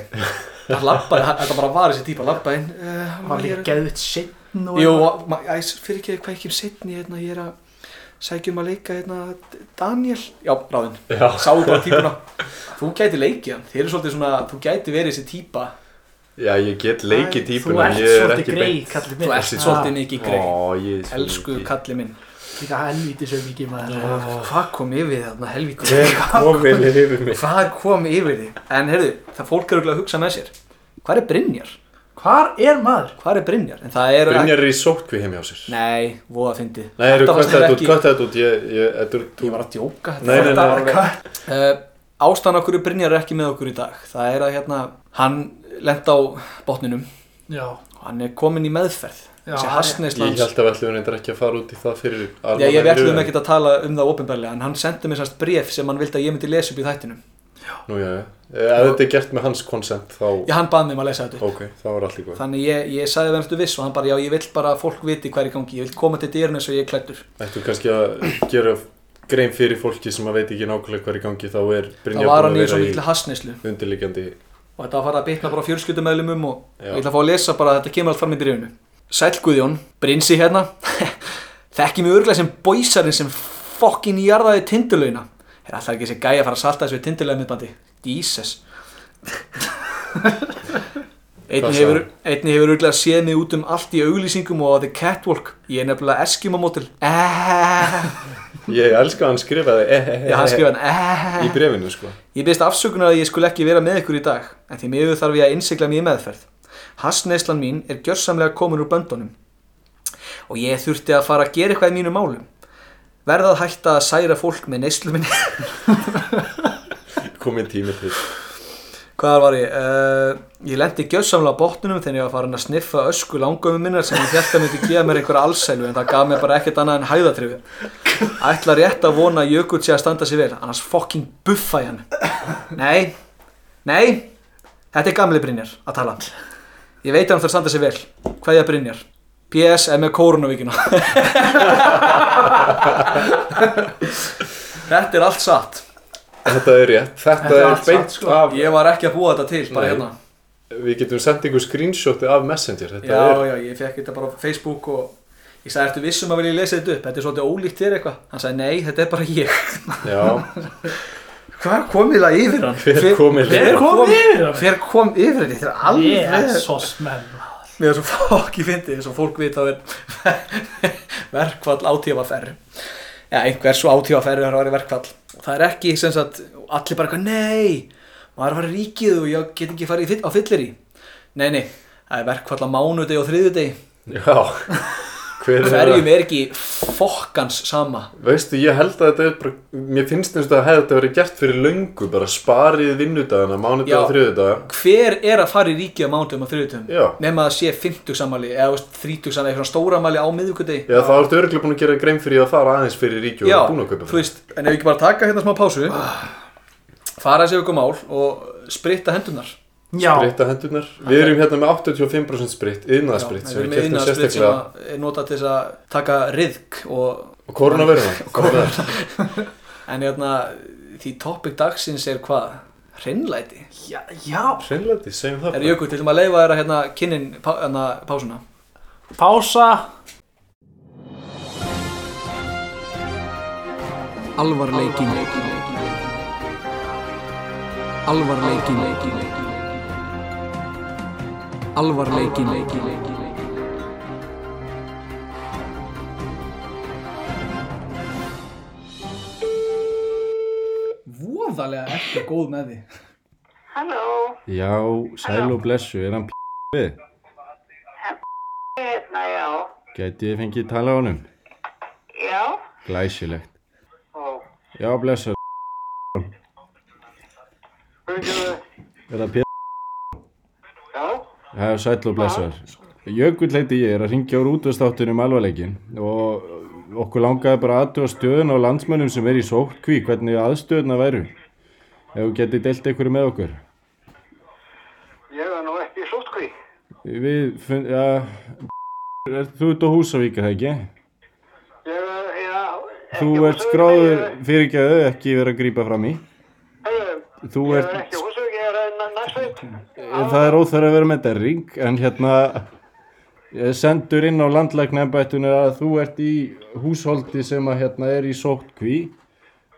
hann lappaði, þetta bara var þessi típa lappaði inn. Uh, hann var líka geðvitt setn og Jú, fyrir ekki hvað ekki um setni hérna, ég er að sækja um að leika hérna, Daniel, já, ráðinn. Sáu bara típuna. Þú gæti leikið hann, þeir eru svolítið svona þú gæti verið þessi típa já, ég get leikið Þú típun en ert ég er svolítið ekki grei, beint. kallið þú minn ert svolítið mikið grei Ó, ég er svo elsku mikið. kalli minn. Líka helvítið svo mikið maður hvað kom yfir þarna helvítið Hver komin yfir mig? Hvað kom yfir þig? En heyrðu, það fólk eru að hugsa með sér. Hvað er Brynjar? Hvar er maður? hvað er Brynjar? en það er Brynjar er í sótkví heim hjá sér. Nei, voða fyndi Nei, Þetta hvað þetta hvað þetta út ég, ég, þetta er, ég var að djóka Nei, nei, Þetta nei. var alveg- uh, ástæðan okkur Brynjar er ekki með okkur í dag. Það er að hérna, hann lent á botninum. Já, og hann er komin í meðferð. Já, þessi hann er- Ég held að við ætlum reyndar ekki að fara út í það fyrir Já, ég ætlum ekkert að tala um það ofinbærlega en hann sendi mér sannst bref sem hann vildi að ég myndi lesa upp í þættinum. Nú, já, já. Ef þetta er gert með hans konsent, þá, Já, hann baði mig um að lesa þetta upp. Ok, þá allt í góð. Þannig ég, ég sagði verðstu viss og hann bara, já, ég vill bara að fólk viti hvað er í gangi. Ég vil koma til eins og ég er klættur Ættu kannski að gera grein fyrir fólki sem að veit ekki nákvæmlega hvað er í gangi, þá er Það var búin hann að svo vera í undirliggjandi. Og þetta var að fara að bitna bara á fjölskyldumæðlumum og Já. ég ætla að fá að lesa bara að þetta kemur allt fram í byrjunu Sæll Guðjón, Brinsi hérna. Þekki mig örglega sem bóisarinn sem fokkin jarðaði tindulögina Er alltaf ekki þessi gæja að fara að salta þessu við tindulögin mittbandi Jesus Einni hefur, einni hefur örglega séð mig út um allt í auglýsingum og á The Catwalk. Ég er nefnilega Eskimo mótil Eh, Ég elska að hann skrifaði eh, eh, Já, hann eh, skrifaði eh. í brefinu, sko. Ég byrst afsökunar að ég skul ekki vera með ykkur í dag en því miður þarf ég að innsigla mér meðferð. Hassneislan mín er gjörsamlega komin úr böndunum og ég þurfti að fara að gera eitthvað í mínum málum. Verða að hætta að særa fólk með neyslu minni. Komið tími til. Hvað var ég? Uh, ég lendi gjörsamlega á botnunum þegar ég var farin að sniffa ösku langöfum minnar sem ég held að myndi gefa mér einhverja allsælu en það gaf mér bara ekkert annað en hæðatrifu. Ætla rétt að vona Jökull sé að standa sér vel, annars fucking buffa ég hann. Nei, nei, þetta er gamli Brynjar að tala. Ég veit að hann þarf að standa sér vel. Hvað er Brynjar? PS er með koronavíkina. þetta er allt satt. Þetta er rétt. Þetta, Þetta er er beint sko. af, Ég var ekki að búa þetta til, bara Nei. hérna. við getum sendt ykkur screenshoti af Messenger. Þetta Já, er, já, ég fekk þetta bara á Facebook og ég sagði, ertu vissum að vilja lesa þetta upp? Þetta er svolítið ólíkt þér eitthvað. Hann sagði, nei, þetta er bara ég. já, Hvað komið það yfir hann? Hver kom yfir Hver kom yfir hann? Hver kom yfir hann? Þetta er alveg... Jesus menn maður. Mér er svo fokki fyndið, eins og fólk vita að er verkfall átífaferð. Já, einhver svo átífaferð er að vera verkfall. Það er ekki, sem sagt, allir bara eitthvað, nei, maður er að fara í ríkið og ég get ekki farið á fyllir í. Nei, nei, það er verkfall á mánudegi og þriðudegi. já. Hver er Hverjum er ekki fokkans sama? Veistu, ég held að þetta er bara, mér finnst eins og það hefði þetta verið gert fyrir löngu, bara sparið vinnudagana, mánudag og þriðudag. Hver er að fara í ríkið á mánudegum og þriðudegum? Já. Nefn að það sé 50 sammæli eða 30 sammæli, eitthvað stóramæli á miðvikudegi. Já, þá ertu örgulega búin að gera grein fyrir að fara aðeins fyrir ríki og búin að kaupa þú veist, en ef við ekki bara taka hérna smá pásu fara þessi ykkur mál og spritta hendunar spritta hendurnar. Við erum hérna með 85% spritt yðnaðspritt sem við kemstum sérstaklega. sem er notað til að taka riðk og korunavöruna en hérna því topic dagsins er hvað? hreinlæti? Já, já. hreinlæti, segjum það er jökul, til og með að leifa þér að hérna kynnin pá, hérna, pásuna. Pása. Alvarleikin alvarleikin alvarleikin Voðalega ekki góð með því Halló, Já, sæl og blessu, er hann p***við? hérna, já, Gæti ég fengið tala á honum? já, Glæsilegt. ó, Já, blessu, byrjuðu, er það p***? Já, Já, sæl og blessar. Jökull heiti ég, er að ringja úr útvastáttunum alvarleikin og okkur langaði bara aðtöða stöðun á landsmönnum sem er í sókví, hvernig aðstöðuna væru. Ef þú getið deilt einhverju með okkur. ég er nú ekki í sótkví. Við, finn, ja, er þú ert á Húsavík, er það ekki? Ég er, já, Þú ekki ert skráður fyrirgæðu, ekki verið að grípa fram í. Þú ert, er ekki húsvík, ég er næstveit. Það er óþæra að vera með derring, en hérna, sendur inn á landlæknembættinu að þú ert í húsholdi sem að hérna er í sótkví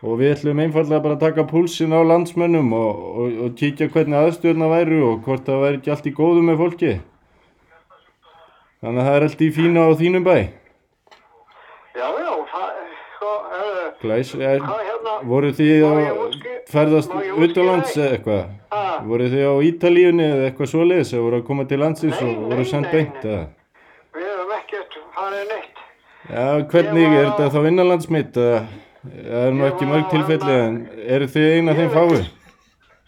og við ætlum einfallega bara að taka púlsin á landsmönnum og, og, og kíkja hvernig aðstöðuna væru og hvort það væri ekki allt í góðu með fólki. Þannig að það er allt í fína á þínum bæ. Já, já, það, sko, er, Glæs, er, hvað hérna, voru Má að ferðast utanlands eitt? eða eitthvað? Ha? Voru þið á Ítalíunni eða eitthvað svoleiðis eða voru að koma til landsins Nei, og voru sendt beint eða? við hefum ekkert farið neitt. Já, hvernig var er þetta þá innanlandsmitt? eða? Það er nú ekki mörg tilfelli en eru þið eina þeim er ekki-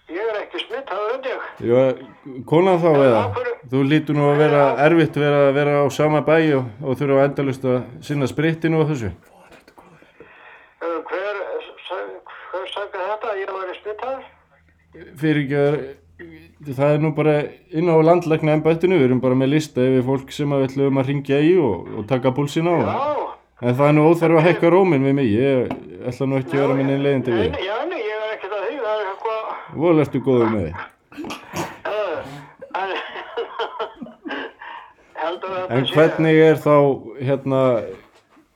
Ég er ekki smittaður undir. Já, konan þá eða? Þú lítur nú að vera erfitt vera að vera á sama bæ og, og þurfa endalust að sinna sprittinu og þessu. Uh, Hver, sa- hver sagði þetta að ég var smittaður? Fyrir ekki að það er nú bara inn á landlækna embættinu, við erum bara með lista yfir fólk sem við ætlum að ringja í og, og taka púlsina á. Já. En það er nú óþarf að hekka róminn við mig, ég ætla nú ekki að vera minni leiðindi við. Já, nei, ég er ekkert að því, það er eitthvað, Vol ertu góður með þig. uh, en, hvernig er þá, hérna,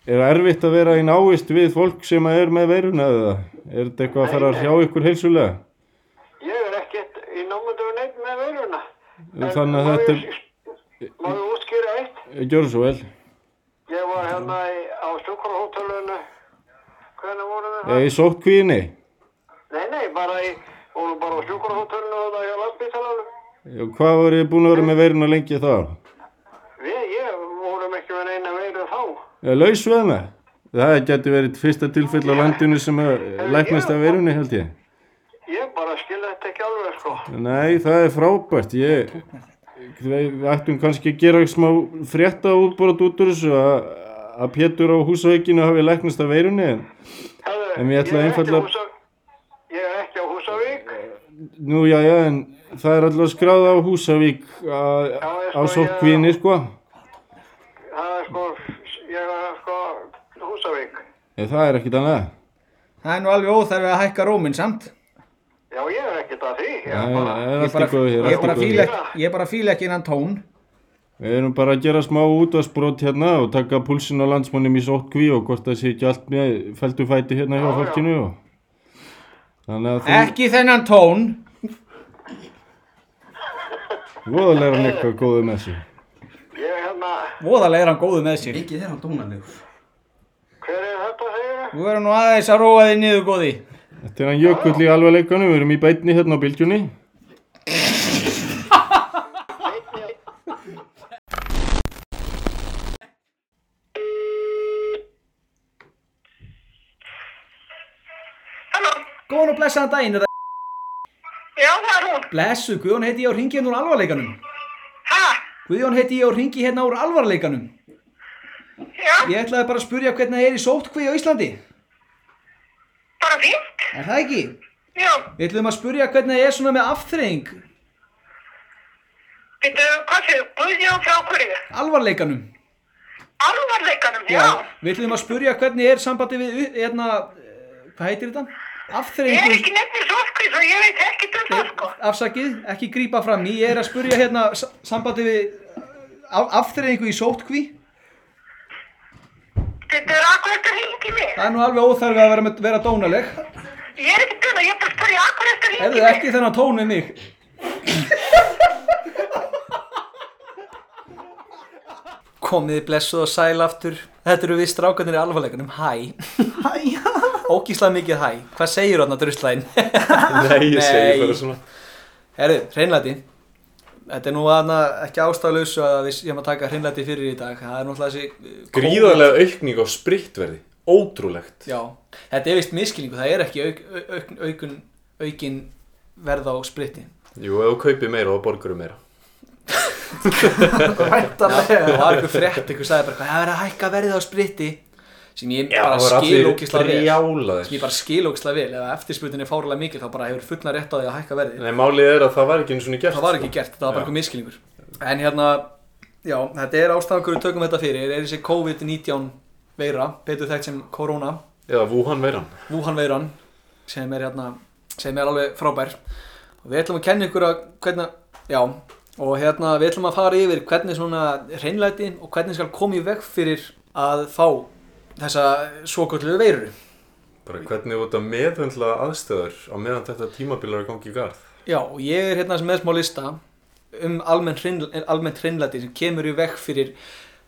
er erfitt að vera í návist við fólk sem er með veiruna eða? Er þetta eitthvað að fara að hrjá ykkur heilsulega? Ég er ekkert í námyndu neitt með veiruna. Þannig að þetta er, Má ég útskýra eitt? gjör svo vel. Ég var hérna í, á sjúkrahótelunu, hvernig vorum við það? í sóttkvíðinni. Nei, nei, bara í, vorum bara á sjúkrahótelunu og það hjá landsbytalanum. Hvað voru þið búin að vera með veiruna lengi þá? Við, ég, vorum ekki með neina veiru þá. Já, laus við hana. Það getur verið fyrsta tilfell á landinu sem læknast af veirunni held ég. Ég bara skil þetta ekki alveg, sko. Nei, það er frábært. Ég, við ættum kannski að gera smá frétta útbúrat út úr þessu að, að Pétur á húsaveikinu hafi læknast af veirunni. En En ég ætla Húsa- Ég er ekki á Húsavík. nú, já, já, en það er alltaf skráð á Húsavík að, Já, ég á sko, sóttkvíðinni, sko. Það er sko, ég er sko Húsavík. En það er ekkit annað. Það er nú alveg óþarfi að hækka róminn samt Já, ég er ekkert að því. Ég er bara, er Ég allt í bara, góðu hér, ég allt bara í góðu fíla hér. ekki, ég bara fíla ekki innan tón Við erum bara að gera smá útvarsbrot hérna og taka púlsin á landsmannum í sóttkví og hvort það sé ekki allt með feldu fæti hérna hjá Já, fólkinu. Og... Þú, Ekki þennan tón voðalega hann eitthvað góðu með sig. ég er hérna, Voðalega er hann góðu með sér Mikið er hann dónalegur. hver er þetta, þið? Þú verður nú aðeins að róa þig niður góði Þetta er hann jökull í alvarleikanum, við erum í beinni hérna á bylgjunni. Halló, Góðan og blessaðan daginn er það já, það er hún. Blessu, Guðjón heiti ég á ringi hérna úr alvarleikanum. Ha, Guðjón heiti ég á ringi hérna úr alvarleikanum. Já, Ég ætlaði bara að spurja hvernig það er í sóttkví á Íslandi bara fínt. Er það ekki? Já, Við ætlum að spurja hvernig það er svona með afþreying veitu, hvað séu, Guðjón frá hverju? Alvarleikanum Alvarleikanum, já. Við ætlum að spurja hvernig er sambandi við hérna, eh, Hvað heitir þetta? Ég er ekki nefnir sótkví, svo ég veit ekki um það, sko. Afsakið, ekki grípa fram í Ég er að spurja hérna sambandi við af, afþreyingu í sóttkví Veitu, akkur eftir hringi mig? Það er nú alveg óþarfi að vera, með, vera dónaleg. Ég er ekki duna, ég er bara að spyrja, akkur er þetta hringi Hefðu ekki þennan tón við mig. Komið blessuð og sæl aftur. Þetta eru við strákanir í alvarleikunum. Hæ. Hæ, Ógíslega mikið hæ. Hvað segir þarna druslæðin? Nei, ég segi Nei. bara svona Herru, hreinlæti. Þetta er nú aðna ekki ástæðlausu að við séum að taka hreinlæti fyrir í dag. Það er náttúrulega þessi... Gríðarlega aukning á spritverði Ótrúlegt. Já, þetta er vist miskilningu. Það er ekki auk, auk, aukun, aukin verð á spritti. Jú, ef þú kaupir meira þá borgur meira. Það væntarlega var einhver frétt, einhver sagði bara það er að hækka verðið á spritti sem ég bara skil ógislega vel. sem ég bara skil ógislega vel. Ef eftirspurnin er fárulega mikil þá bara hefur fullna rétt á því að hækka verðið. Nei, málið er að það var ekki eins og gert það var ekki gert, það var bara Já. einhver miskilningur en hérna, já, þetta er ástæðan hverju tökum þetta fyrir, er þessi COVID-19 veira, betur þekkt sem korona Eða Wuhan veiran Wuhan veiran sem er hérna, sem er alveg frábær og við ætlum að kenna ykkur að hvernig, já, og hérna við ætlum að fara yfir hvernig svona hreinlæti og hvernig skal koma í veg fyrir að fá þessa svoköllu veiru Bara hvernig þú ert að meðhundla aðstöður á meðan þetta tímabil er að gangi í garð Já, og ég er hérna með smá lista um almennt hreinl- almennt hreinlæti sem kemur í veg fyrir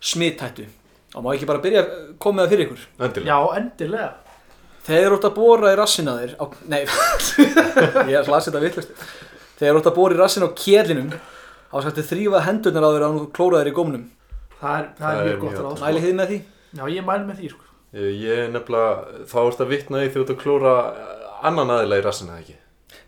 smithættu. Og má ekki bara byrja að koma með það fyrir ykkur. Endilega Já, endilega Þegar þú ert að bóra í rassina þér á, Nei, ég er hlasið þetta vittlust. Þegar þú ert að bóra í rassin á kjelinum þá skalt þið þrýfa hendurnar á að þú klóra þér í gómnum. Það er, það er mjög gott ráð sko. Mælið þið með því? Já, ég mæli með því sko. Ég er nefnilega, þá ert að vitna í því þú ert að klóra annan aðila í rassina ekki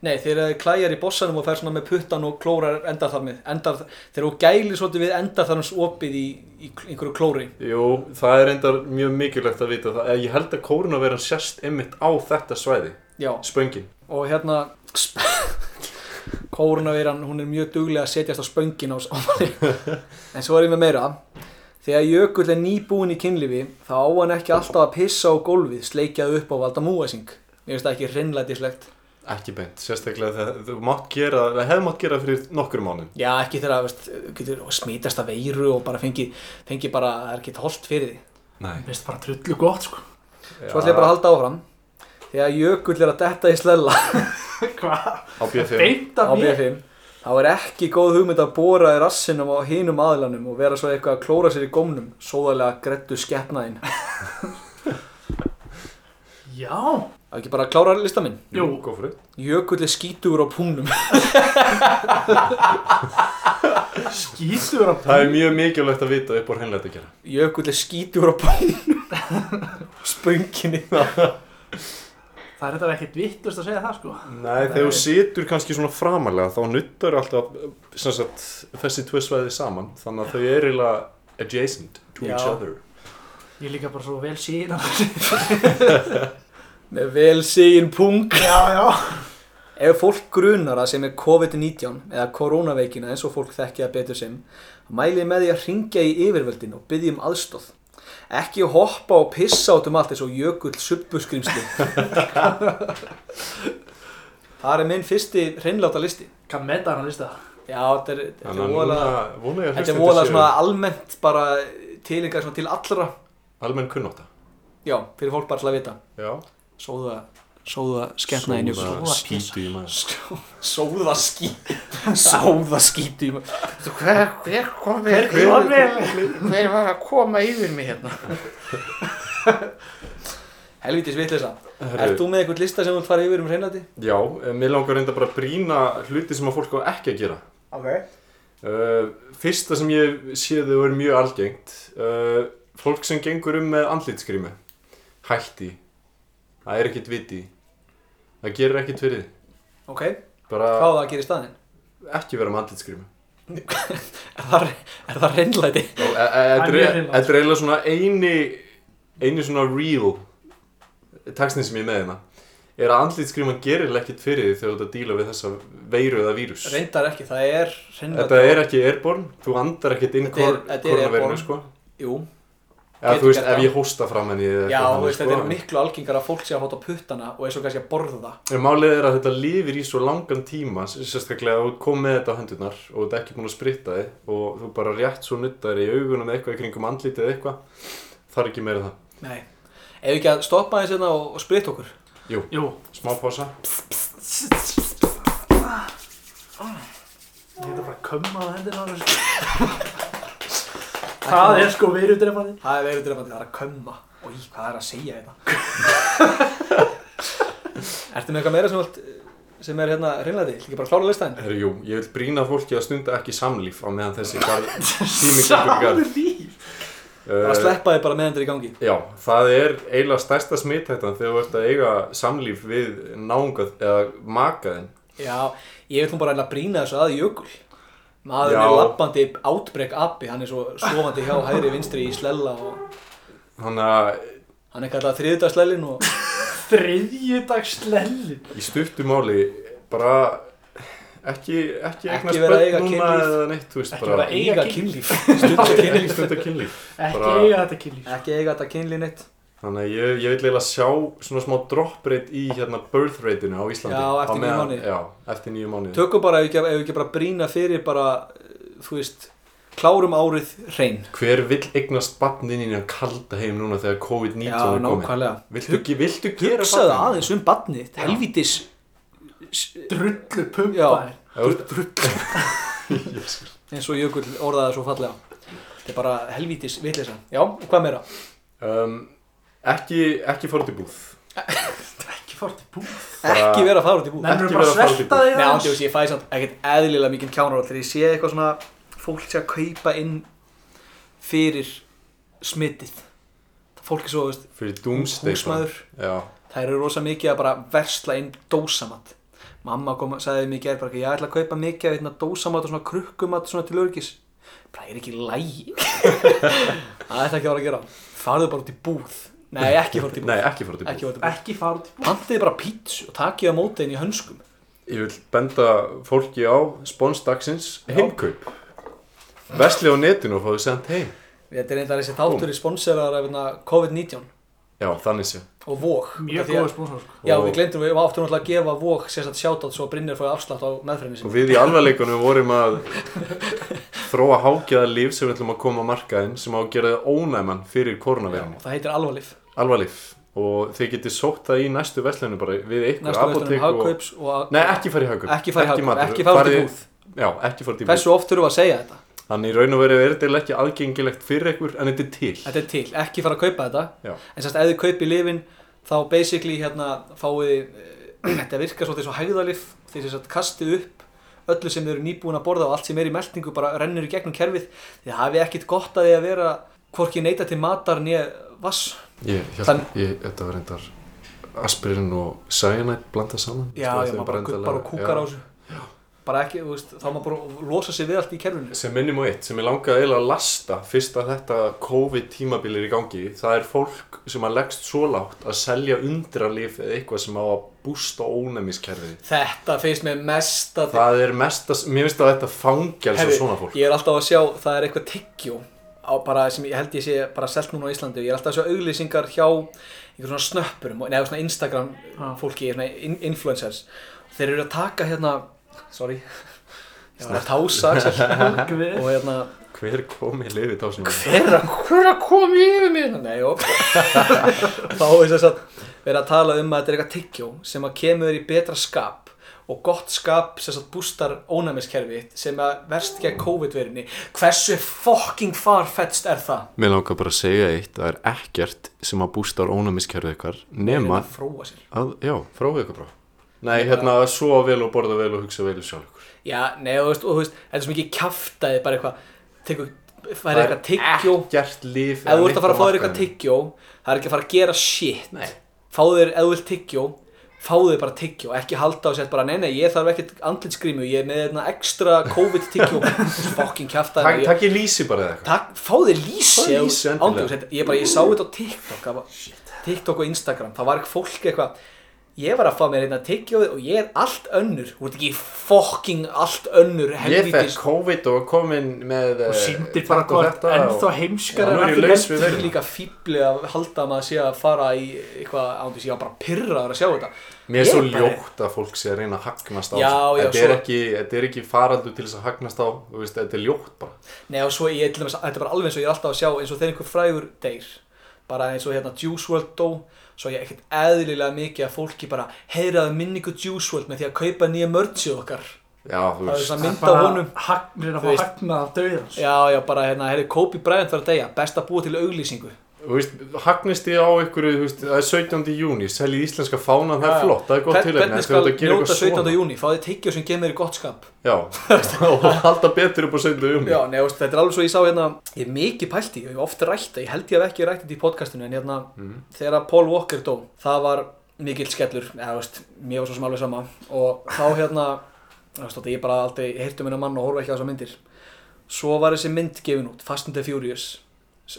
Nei, þegar þið klæjar í bossanum og fer svona með puttan og klórar endarþarmið. Endar, þegar þú gælir svolítið við endarþarms opið í, í einhverju klóri. Jú, það er endar mjög mikilvægt að vita það Ég held að kórnaveran sérst einmitt á þetta svæði Já, Spöngin og hérna kórunaveiran, hún er mjög duglega að setjast á spöngin á, á manni en svo er ég með meira þegar jökull er nýbúin í kynlífi þá á hann ekki alltaf að pissa á gólfið sleikjað upp á valda múasing. Mér finnst það ekki hreinlætislegt. Ekki beint, sérstaklega þegar þú mátt gera, það hefði mátt gera fyrir nokkur mánum já ekki þegar getur smitast að veiru og bara fengi, fengi bara, það er ekki holdt fyrir því Nei. Mér finnst bara trullu gott sko. svo ætlum ég bara að halda áfram. Þegar jökull er að detta í slella. Hvað? Á B5 Beint á af mér B5 þá er ekki góð hugmynd að bóra í rassinum á hinum aðlanum og vera svo eitthvað að klóra sér í gómnum sóðarlega grettu skeppnaðinn Já, Það ekki bara að klára lista minn? Jú Go for it Jökull er skítugur á púnum? Skítur að Það er mjög mikilvægt að vita upp á hreinlega að gera Jökull er skítugur á púnum. Spönginni Það er þetta ekkert vittlust að segja það sko. Nei, þegar þú situr kannski svona framalega þá nuttar alltaf sem sagt, þessi tvö svæði saman þannig að þau eru eiginlega adjacent to Já. each other. Ég líka bara svo vel síðan. Með vel sigin pung Já, já. Ef fólk grunar að sem er COVID-19 eða koronaveikina eins og fólk þekkja betur sem mæli ég með því að ringja í yfirvöldin og byggja um aðstóð ekki hoppa og pissa át um allt eins og jökull subbuskrimsli Það er minn fyrsti hreinláta listi. Hvað með það hann að lista? Já, þetta er, að Þetta er séu svona almennt bara tilingar svona til allra. Almenn kunnóta Já, fyrir fólk bara til að vita. Já. Sóða, sóða sketna inn í Sóða skítu í maður Sóða skí Sóða skítu í maður Hver, hver kom við Hver- hver, hver var að koma yfir mig hérna? Helvítis vitleysa. Herru, Ert þú með eitthvað lista sem þú vilt fara yfir um hreinlæti? Já, eh, mér langar reynda bara að brýna hluti sem að fólk á ekki að gera. Ok. Uh, Fyrsta sem ég séðu og er mjög algengt. Uh, Fólk sem gengur um með andlitsgrímu Hætti. Það er ekkert viti Það gerir ekkert fyrir þig. Ok, Bara hvað það að gera í staðinn? ekki vera með andlitsgrímu Er það, er? Og, e- e- Þetta er er eiginlega svona eini eini svona real textin sem ég er með hérna. Er að andlitsgríman gerir ekkert fyrir því þegar þú ert að díla við þessa veiru eða vírus? Reyndar ekki, það er hreinlæti. Þetta er ekki airborne, þú andar ekkert inn er- er airborne. sko. Jú, Getur þú veist, ef ég hósta fram henni já, þú veist, þetta er sko. miklu algengar að fólk sé að fóta puttana og er svo kannski að borða. Það En málið er að þetta lifir í svo langan tíma sérstaklega að þú kom með þetta á hendurnar og þú ert ekki búin að spritta þig og þú bara rétt svo nuttar í augunum eða eitthvað í kringum andlitið eða eitthvað þar er ekki meira það. Nei, Ef við ekki að stoppa aðeins hérna og, og spritta okkur? Jú, Jú, smá pása. Ég hefði bara kömmað hendina á þessu Það er sko verudrefandi Það er verið drefandi, það er að kömma Og í, hvað er að segja þetta? Ertu með eitthvað meira sem, vilt, sem er hérna hreinlega til? Ekki bara klára listaðin? Herru, jú, ég vil brýna fólki að stunda ekki samlíf á meðan þessi garð, tími gengur í garð. líf Bara Uh, sleppa þið bara meðan þetta er í gangi já, það er eiginlega stærsta smithættan þegar þú ert að eiga samlíf við náungað eða makaðinn. Já, ég vil nú bara að brýna þessu að jökul Maður er lappandi átbrek api Hann er svo sofandi hjá hægri vinstri í slella og Þannig að hann er kallað þriðdagsslellin og Þriðjudags slelli í stuttu máli bara ekki, ekki Ekki eignast vera að eiga börn núna kynlíf. eða neitt, þú veist, Ekki bara vera eiga kynlíf. stunda kynlíf. Ekki eiga þetta kynlíf. Ekki eiga þetta kynlíf neitt Þannig að ég, ég vil eiginlega sjá svona smá drop rate í hérna birth rate-inu á Íslandi. Já, eftir meðan- mánuði. Já, eftir nýju mánuði. Tökum bara, ef við ekki, ef við ekki bara brýna fyrir bara, eh, þú veist Klárum árið hrein Hver vill eignast barnin í að kalda heim núna þegar COVID-19 Já, er komið? nákvæmlega Viltu, ge- viltu gera Hugsaðu barnið? aðeins um badnið Helvítis Drullu Já. pumpaðir eins og Jökull orðaði svo fallega Þetta er bara helvítis vitleysa Já, hvað meira? Um, ekki, ekki fór út í búð. Ekki fórt í búð Ekki vera að fara út í búð Nennir Ekki bara vera að að fara út í svelta búð. þig Nei, aðeins? ándjóðs, ég fæ samt ekkert eðlilega mikið kjánarótt þegar ég sé eitthvað svona fólk sé að kaupa inn fyrir smitið fólk er svo, veist, Fyrir doomsday. húsmaður Já. þær eru rosa mikið að bara versla inn dósamat mamma kom, sagði mig gerð bara ekki, ég ætla að kaupa mikið af hérna, dósamat og svona krukkumat svona til örgis bara er ekki lægi það ætla ekki að vera að gera farðu bara út í búð nei, ekki fara út í búð Nei, ekki fór út í ekki búð. Ekki fara út í búð pantiði bara pítsu og takið á móti inn í hönskum Ég vil benda fólki á sponsdagsins heimkaup. Vesli á netinu og fáðu sendt heim. þetta er einnig þessi þáttur í sponsorar af hérna, COVID-19 Já, þannig sé. og vóg Mjög að- góður sponsor sko. Já, Og- við glemdum, við áttum náttúrulega að gefa vók sérstaklega sjátátt svo að Brynjar fóði afslátt á meðferðinni Og sinni. við í alvarleikunum vorum að þróa hágjaða líf sem við ætlum að koma á markaðinn sem á að gera það ónæman fyrir koronavirinu. Það heitir alvarlif. Alvarlíf. Og þið getið sótt það í næstu verslunum bara við ykkur Næstu og... hagkaups og... að- Nei, ekki fara í hagkaup. Ekki fara í hagkaup, ekki Farið- búð. Já, ekki fara út í búð. Hversu oft þurfum við að segja þetta? Þannig raun og veru er þetta ekki aðgengilegt fyrir ykkur en þetta er til. Þetta er til, ekki fara að kaupa þetta. Já. En sérst, ef þið kaupið lifin, þá basically hérna fáið, þið, eh, þetta virkar svolítið svo hægðalif, þið sérst kastið upp öllu sem þið eru nýbúin að borða og allt sem er í meltingu bara rennur í gegnum kerfið. Þið hafið ekkit gott að því að vera hvorki neita til matar nýja vass. Ég, ég, Þann- ég, þetta var reyndar aspirin og cyanide blanda saman. Já, það er maður bara gubbar og kúkar á þessu. Bara ekki, þú veist, þá maður bara losa sig við allt í kerfinu. Sem minnum á eitt, sem ég langaði eiginlega að lasta fyrst að þetta COVID tímabil er í gangi, það er fólk sem að leggst svo lágt að selja undralif eða eitthvað sem á að bústa ónæmiskerfið. Þetta finnst mér mest að Það er mest að, mér finnst að þetta fangjals á svona fólk. Ég er alltaf að sjá, það er eitthvað tyggjó á bara sem ég held ég sé bara selt núna á Íslandi og ég er alltaf að sjá auglýsingar hjá einhver svona snöppurum, neða svona Instagram fólki, svona in influencers þeir eru að taka hérna sorry. Ég var að tása Axel og hérna Hver kom í liðið þá sem hver er að, hver er að koma yfir mér nei, og þá er þess að vera að tala um að þetta er eitthvað tyggjó sem að kemur í betra skap og gott skap sem að bústar ónæmiskerfi sem að verst gegn COVID-verunni hversu fucking farfetched er það? Mér langar bara að segja eitt, það er ekkert sem að bústar ónæmiskerfið ykkar nema að fróa sér. að, já, fróðu ykkur bara. Nei, hérna, að sofa vel og borða vel og hugsa vel sjálf ykkur. já, nei, og þú veist, þetta er svo mikið kjaftaði bara eitthvað tekur, færi eitthvað tyggjó ekkert líf ef þú ert að fara að fá þér eitthvað tyggjó það er ekki að fara að gera shit Nei. fáðu þér, ef þú vilt tyggjó fáðu þér bara tyggjó, ekki halda og setja bara nei, nei, ég þarf ekkert andlitsgrímu ég er með hérna ekstra COVID tyggjó fucking kjaftaði Takk, takk ég lýsi bara eða. Takk, fáðu þér lýsi Fáðu lýsi endilega. ándjóks, þetta- ég, bara, ég sá þetta á TikTok það var, TikTok og Instagram það var ekki fólk eitthvað ég var að fá mér hérna tyggjóð og ég er allt önnur. Þú ert ekki fucking allt önnur Ég fekk COVID og var komin með Og eh, sýndir bara þetta ennþá heimskar það er veiruna. líka fíbli að halda að maður sé að fara í eitthvað ég var bara pyrraður að sjá þetta. Mér er svo ljótt að fólk sé að reyna að hagnast á. Þetta, er svo- ekki, þetta er ekki faraldur til þess að hagnast á þú veist, Þetta er ljótt bara. Nei og svo ég, til dæmis, þetta er bara alveg eins og ég er alltaf að sjá eins og þegar einhver frægur deyr. Bara eins og hérna Juice WRLD svo ég ekkert eðlilega mikið að fólki bara heyraðu minningu Juice WRLD með því að kaupa nýja mörgsið okkar. Já, þú það er veist. þess að mynda honum. Hagnir að Þú fá hagnað af dauðans. Já já bara hérna heyrðu Kobe Bryant var að deyja. Best að búa til auglýsingu hagnist ég á ykkur, það er 17. júni, seljið íslenska fánan, það er flott, það er gott Hvern, til hvernig skal njóta 17. júni fá þið tyggjó sem gemur í gott skap Já, og halda betur upp á 17. júni. Já, nei, veist, þetta er alveg svo ég sá hérna Ég er mikið pælt í, ég hef ofta rætt það Ég held ég hef ekki rætt þetta í podcastinu En hérna, þegar Paul Walker dó Það var mikill skellur eða, veist, Mér var svo sem alveg sama Og þá hérna, veist, ég bara aldrei Heyrtu minna mann og horfa ekki á þessar myndir Svo var þessi mynd gefin út Fast and the Furious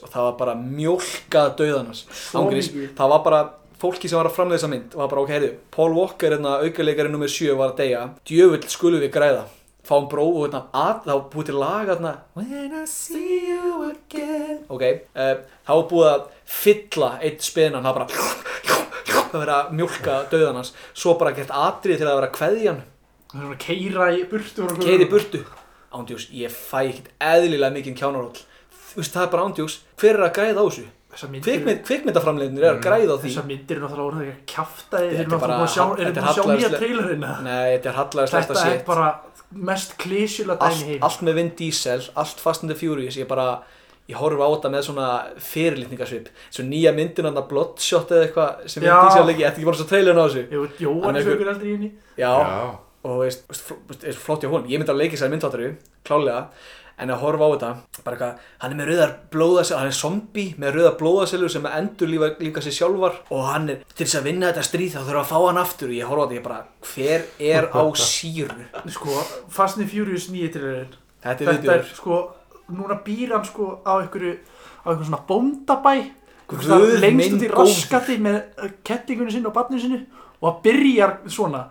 Og það var bara mjólkað dauðanars Ángurís, mikið. það var bara fólki sem var að framleiða þessa mynd var bara ok, heyrðu, Paul Walker hérna, aukaleikari nummer 7 var að deyja. Djöfull skulum við græða. Fáum bró og hérna, að, þá búið til lag hérna, When I see you again. Ok, uh, þá búið að fylla eitt spenan, það bara að vera að mjólka döðanans svo bara gert atrið til að vera kveðjan Það er svona að keira í burtu og- keiri burtu. Ándjós, ég fæ ekkert eðlilega mikið kjánaróll þú veist, það er bara ándjós hver er að græða á þessu? Þessar myndir Kvikmynd, kvikmyndaframleiðinir er að græða á því. Þessar myndir er náttúrulega orðið ekki að eru er bara- náttúrulega búin að sjá, er að sjá nýja trailerina nei, þetta er hallæðislega Þetta er bara mest klísjulega dæmi heim. allt með Vin Diesel, allt Fast and the Furious. Ég bara, ég horfa á þetta með svona fyrirlitningasvip, svo nýja myndin hann að Bloodshot eða eitthvað sem Vin. Diesel leiki, þetta ekki bara svo trailerinn á þessu? Jú, Hann er er sögur eldri í henni. Já, og veist, veist, fl- veist, veist, flott hjá honum, ég myndi að leika sér myndháttaru klálega, en að horfa á þetta bara eitthvað, hann er með rauðar blóðaselur hann er zombie með rauðar blóðaselur sem endur lífa, líka sér sjálfar. Og hann er, til þess að vinna þetta stríð þá þurfa að fá hann aftur. Og ég horfa á þetta, ég bara hver er á síru? Sko, Fast and Furious nýja trailerin þetta er Þetta er sko, núna býr hann sko á einhverju á einhverju svona bóndabæ. Lengst út í raskati með kettingunni sinni og barninu sinni. Og það byrjar svona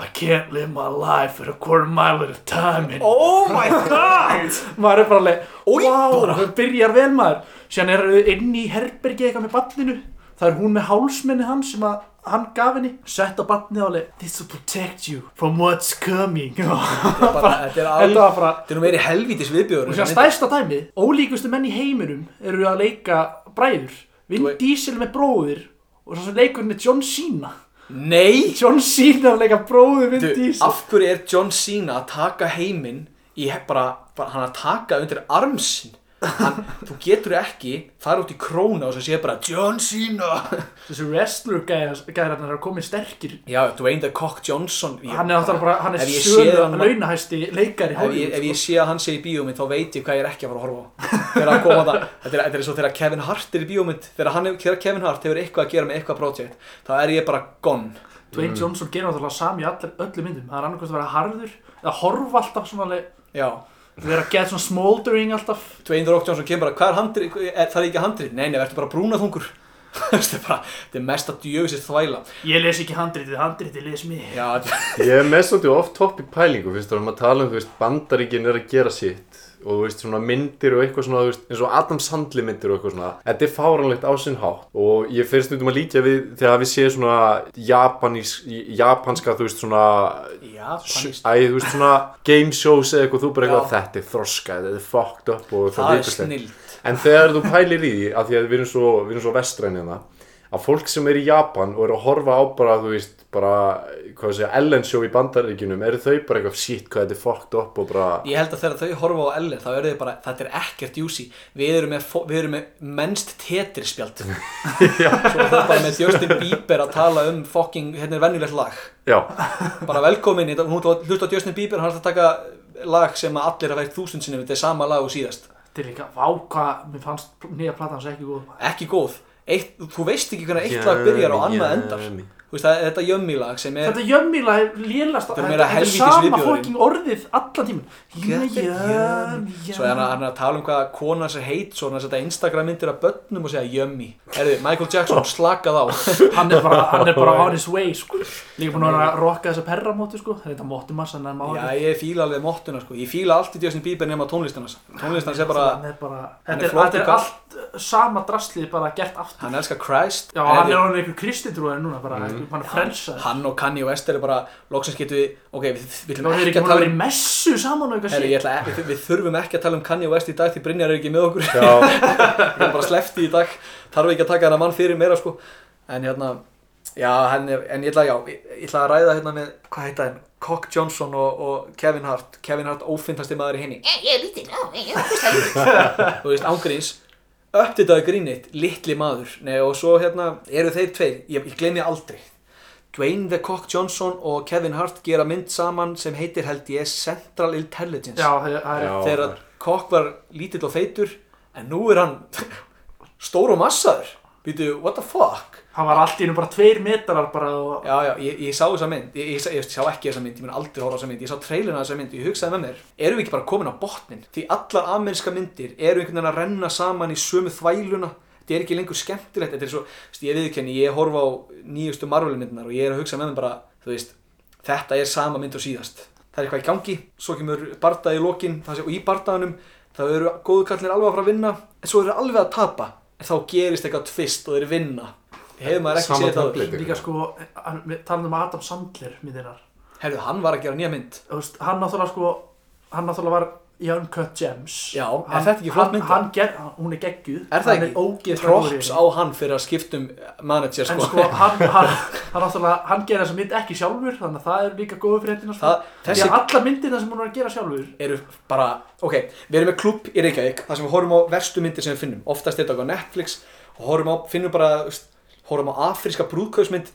I can't live my life at a quarter mile at a time oh my god! Maður er bara alveg, wow, það byrjar vel maður. Síðan er þau inn í herbergi eitthvað með barninu. Það er hún með hálsmenni hans sem að hann gaf henni. Sett á barnið og alveg this will protect you from what's coming. Þetta er bara, þetta er var bara Þetta er nú meiri helvítis viðbjörn og sér stærsta dæmi, ólíkustu menn í heiminum eru að leika bræður. Vin Diesel með bróðir og svo leikur með John Cena Nei John Cena leika bróðir Vin Diesel. Af hverju er John Cena að taka heiminn í bara, bara hann að taka undir armsin hann, Þú getur ekki fara út í króna og sé bara John Cena. Þessi wrestler gæðar hann er að koma sterkir. Já, Dwayne The Cock Johnson. Ég, hann er bara, hann er sölu hann- launahæsti leikari ef, ég, ef ég sé að hann sé í bíómynd þá veit ég hvað ég er ekki að fara að horfa á. Þegar að koma það, þetta er, þetta er svo þegar Kevin Hart er í bíómynd. Þegar, hann, þegar Kevin Hart hefur eitthvað að gera með eitthvað project þá er ég bara gone. Dwayne Johnson gerir náttúrulega sami í allir, öllu myndum. Það er annarkvæmst að vera harður eða horfa alltaf svona alveg, Já, vera að geta svona smoldering alltaf. Dwayne The Rock Johnson kemur bara, hvað er handrið, er, það er ekki handrið, nei, nei, verður bara brúnaþungur. Þetta er bara, þetta er mesta djöfisir þvæla. Ég les ekki handritið, handritið les mig. Já, Ég er með svolítið off topic pælingu, fyrst, erum að tala um, þú veist, bandaríkin er að gera sitt og þú veist, svona myndir og eitthvað svona, veist, eins og Adam Sandler myndir og eitthvað svona Þetta er fáranlegt á sinn hátt. Og ég fyrir stundum að líka við þegar við séum svona japanís, japanska, þú veist, svona já, paníst Æ, þú veist, svona game shows eða eitthvað, þú bara eitthvað, þetta er þroskað, þetta er fucked up og Það er vitleyslegt." snill En þegar þú pælir í því, af því að við erum svo, svo vestrænið það, að fólk sem er í Japan og eru að horfa á bara, þú veist, bara, hvað sé, Ellen show í bandaríkjunum, eru þau bara eitthvað shit, hvað þetta er fucked up og bara, Ég held að þegar þau horfa á Ellen þá eru þau bara, þetta er ekkert juicy Við erum með, við erum með mennst tetrispjald Svo er það bara með Justin Bieber að tala um fucking, hérna er venjulegt lag. Já, Bara velkomin, í þetta- hún hlusta á Justin Bieber hann er að taka lag sem að allir hafa veikt þúsund sinni þetta er sama lag og síðast. Þetta er líka, vá hvað, mér fannst nýja platan hans ekki góð. Ekki góð, Eitt, þú veist ekki hvernig eitt lag byrjar og annað endar veist, það þetta jömmi lag sem er Þetta jömmíla er lélast Þetta er er sama fokking orðið allan er jömmi Svo er hann, að tala um hvað kona sér heit Svo hann að setja Instagram myndir af börnum og segja jömmi Herðu, Michael Jackson, slakað á. Hann er bara, hann er bara on his way sko. Líka búin að rocka þessa perramóti sko. Þetta það má Já, ég fíla alveg mottuna sko. Ég fíla allt í Justin Bieber nema tónlistarnas Tónlistarnas er bara, Þetta er allt sama draslið bara gert aftur. Hann elskar Christ. Já, hann er orðin einhver kristitrúar núna bara Þú mann er frelsaður hann og Kanye West eru bara loksins getum við, ok, við, við er ekki ekki að að tala um messu saman og eitthvað ég ætla, við, við þurfum ekki að tala um Kanye West í dag því Brynjar er ekki með okkur. Já, við erum bara slefti í dag. Þarf ekki að taka þennan mann fyrir meira sko. En hérna, já, hann er en ég ætla, já, ég, ætla að ræða hérna með hvað heita henn, Cock Johnson og, og Kevin Hart, Kevin Hart ófintasti maður í henni Ég er lítill, já, ég er lítill. þú veist, ángríns uppditaði grínit, litli maður. Nei, og svo hérna eru þeir tveir. Ég, ég gleymi aldrei Dwayne The Cock Johnson og Kevin Hart gera mynd saman sem heitir held ég Central Intelligence Já, það er- það er Já. þegar að Cock var lítill og feitur en nú er hann stór og massaður Býtu, what the fuck? Hann var allt í einu bara tveir metrar bara og Já, já, ég, ég sá þessa mynd, ég, ég, sá- ég sá ekki þessa mynd, ég mun aldrei horfa á þessa mynd, ég sá trailina þessa mynd ég hugsaði með mér, erum við ekki bara komin á botnin? Því allar ameríska myndir eru einhvern veginn að renna saman í sömu þvæluna, þetta er ekki lengur skemmtilegt, þetta er svo, þú veist, ég viðkenni, ég horfa á nýjustu Marvel myndinar og ég er að hugsa með mér bara, þú veist, þetta er sama mynd og síðast. Það er eitthvað í gangi, svo kemur bardaði í lokin, það sé, og í bardaðanum, þá eru góðu kallir alveg að fara að vinna, en svo eru alveg að tapa, en þá gerist eitthvað tvist og þeir vinna. Hefur maður ekki séð template. líka sko, talum um Adam Sandler myndinar. Herðu, hann var að gera nýja mynd. Hann náttúrulega sko, hann náttúrulega var í Uncut Gems. Já, er hann, þetta ekki flott hann- mynd? Hann ger, hún er geggjuð. Er það Hann ekki? Props á hann fyrir að skiptum manager En sko. sko, hann, hann, hann hann gerir þessa mynd ekki sjálfur, þannig að það er líka góðu fréttina sko. Það, Því að allar myndina sem hún er að gera sjálfur, eru bara, ok, við erum með klubb í Reykjavík þar sem við horfum á verstu myndir sem við finnum oftast er þetta á Netflix og horfum á, finnum bara, horfum á afríska brúðkausmynd,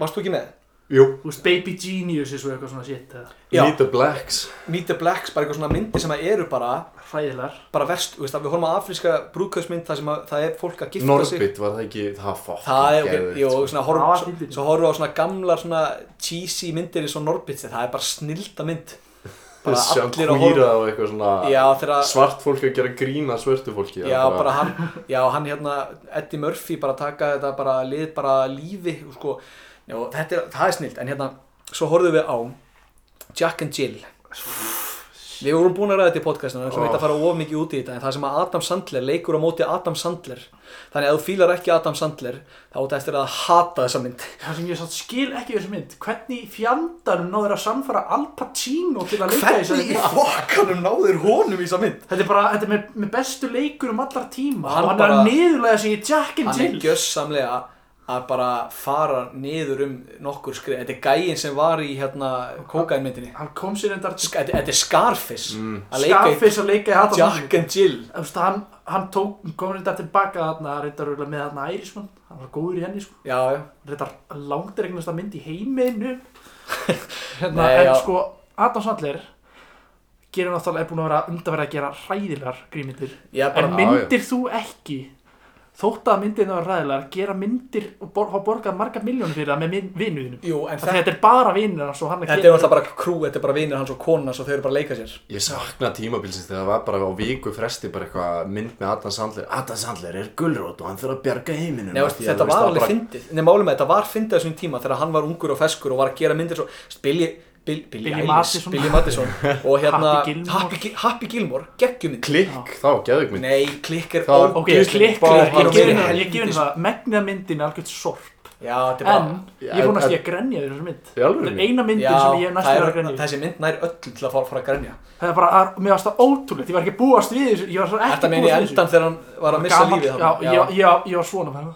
varst þú ekki með? Jú, þú veist, Baby Geniuses og eitthvað svona shit, eða? Já. Meet the Blacks. Meet the Blacks, bara eitthvað svona myndir sem að eru bara hræðilegar. bara verst, þú veist, að við horfum á afríska brúðkausmynd þar sem að það er fólk að gifta sig. Norbit var það ekki, það var fokk Það er, ok, jú, svona Það var horfum, svo, fyndið. svo horfum við á svona gamlar svona cheesy myndir eins og Norbit það er bara snilda mynd. Bara allir að horfa og eitthvað svona Já, þegar svart fólk að gera grína svörtu fólki Já, bara hann, já, hann hérna Eddie Murphy bara taka þetta bara lið bara lífi og sko, já, þetta er, það er snilt en hérna, svo horfðum við á Jack and Jill Við vorum búin að ræða þetta í podcastinu, við ætlum ekki að fara of mikið út í þetta en það sem að Adam Sandler leikur á móti Adam Sandler þannig að ef þú fílar ekki Adam Sandler þá áttu eftir að hata þessa mynd Það sem ég satt skil ekki við þessu mynd, hvernig fjandanum náður að samfara Al Pacino til að leika í þessari Hvernig í mynd? fokkanum náður honum í þessa mynd? Þetta er bara, þetta er með, með bestu leikur um allar tíma Hann og hann er bara- að niðurlega sig í Jack and Hann er Jill. gjössamlega að bara fara niður um nokkur skrið. Þetta er gæinn sem var í hérna kókainmyndinni Hann kom sér endar Þetta er Scarface. Að leika í Scarface að leika í Adam Jack and Jill. Veist, hann, hann tók, kom reyndar tilbaka þarna, reyndar með þarna Irishman, hann var góður í henni sko, Já, já, reyndar langdregnast mynd í heiminu, hérna, Nei, en já. sko, Adam Sandler gerir náttúrulega, er búin að vera undanverið að gera hræðilegar grímyndir, já bara, en myndir þú ekki, þótt að myndir það hræðilegar, gera myndir og bor, hafa borgað marga miljónir fyrir það með en þetta, er bara vinur hans og hann þetta er alltaf bara krú, þetta er bara vinir hans og konas og þau eru bara að leika sér. Ég sakna tímabilsins þegar það var bara á viku fresti bara eitthvað mynd með Adam Sandler. Adam Sandler er gulrót og hann þurfa að bjarga heiminum. Nei, veist, að, þetta var alveg bara- fyndið. Nei, málum með þetta var fyndið á þessum tíma þegar hann var ungur og feskur og var að gera myndir svo Billy, Bill, Billy, Billy Madison. Billy Madison og hérna Happy Gilmore. Happy, Gil- Happy Gilmore, geggjumynd Klikk, þá geðug mynd. Nei, klikk er Það Ok, Klikk, ég gef henni það, ég gef henni það, megnið myndin er algjört sorp, Já, þetta er bara en ég vonast ég að grenja þér? Þetta er eina myndin Já, sem ég það verið að er, grenja. þessi mynd nær öll til að fara, fara að grenja. Það er bara, að- mér varst það ótrúlegt, ég var ekki búast við þessu, ég var svo ekki Þetta meina við endan þegar hann var að missa lífið ég, ég, ég var svona með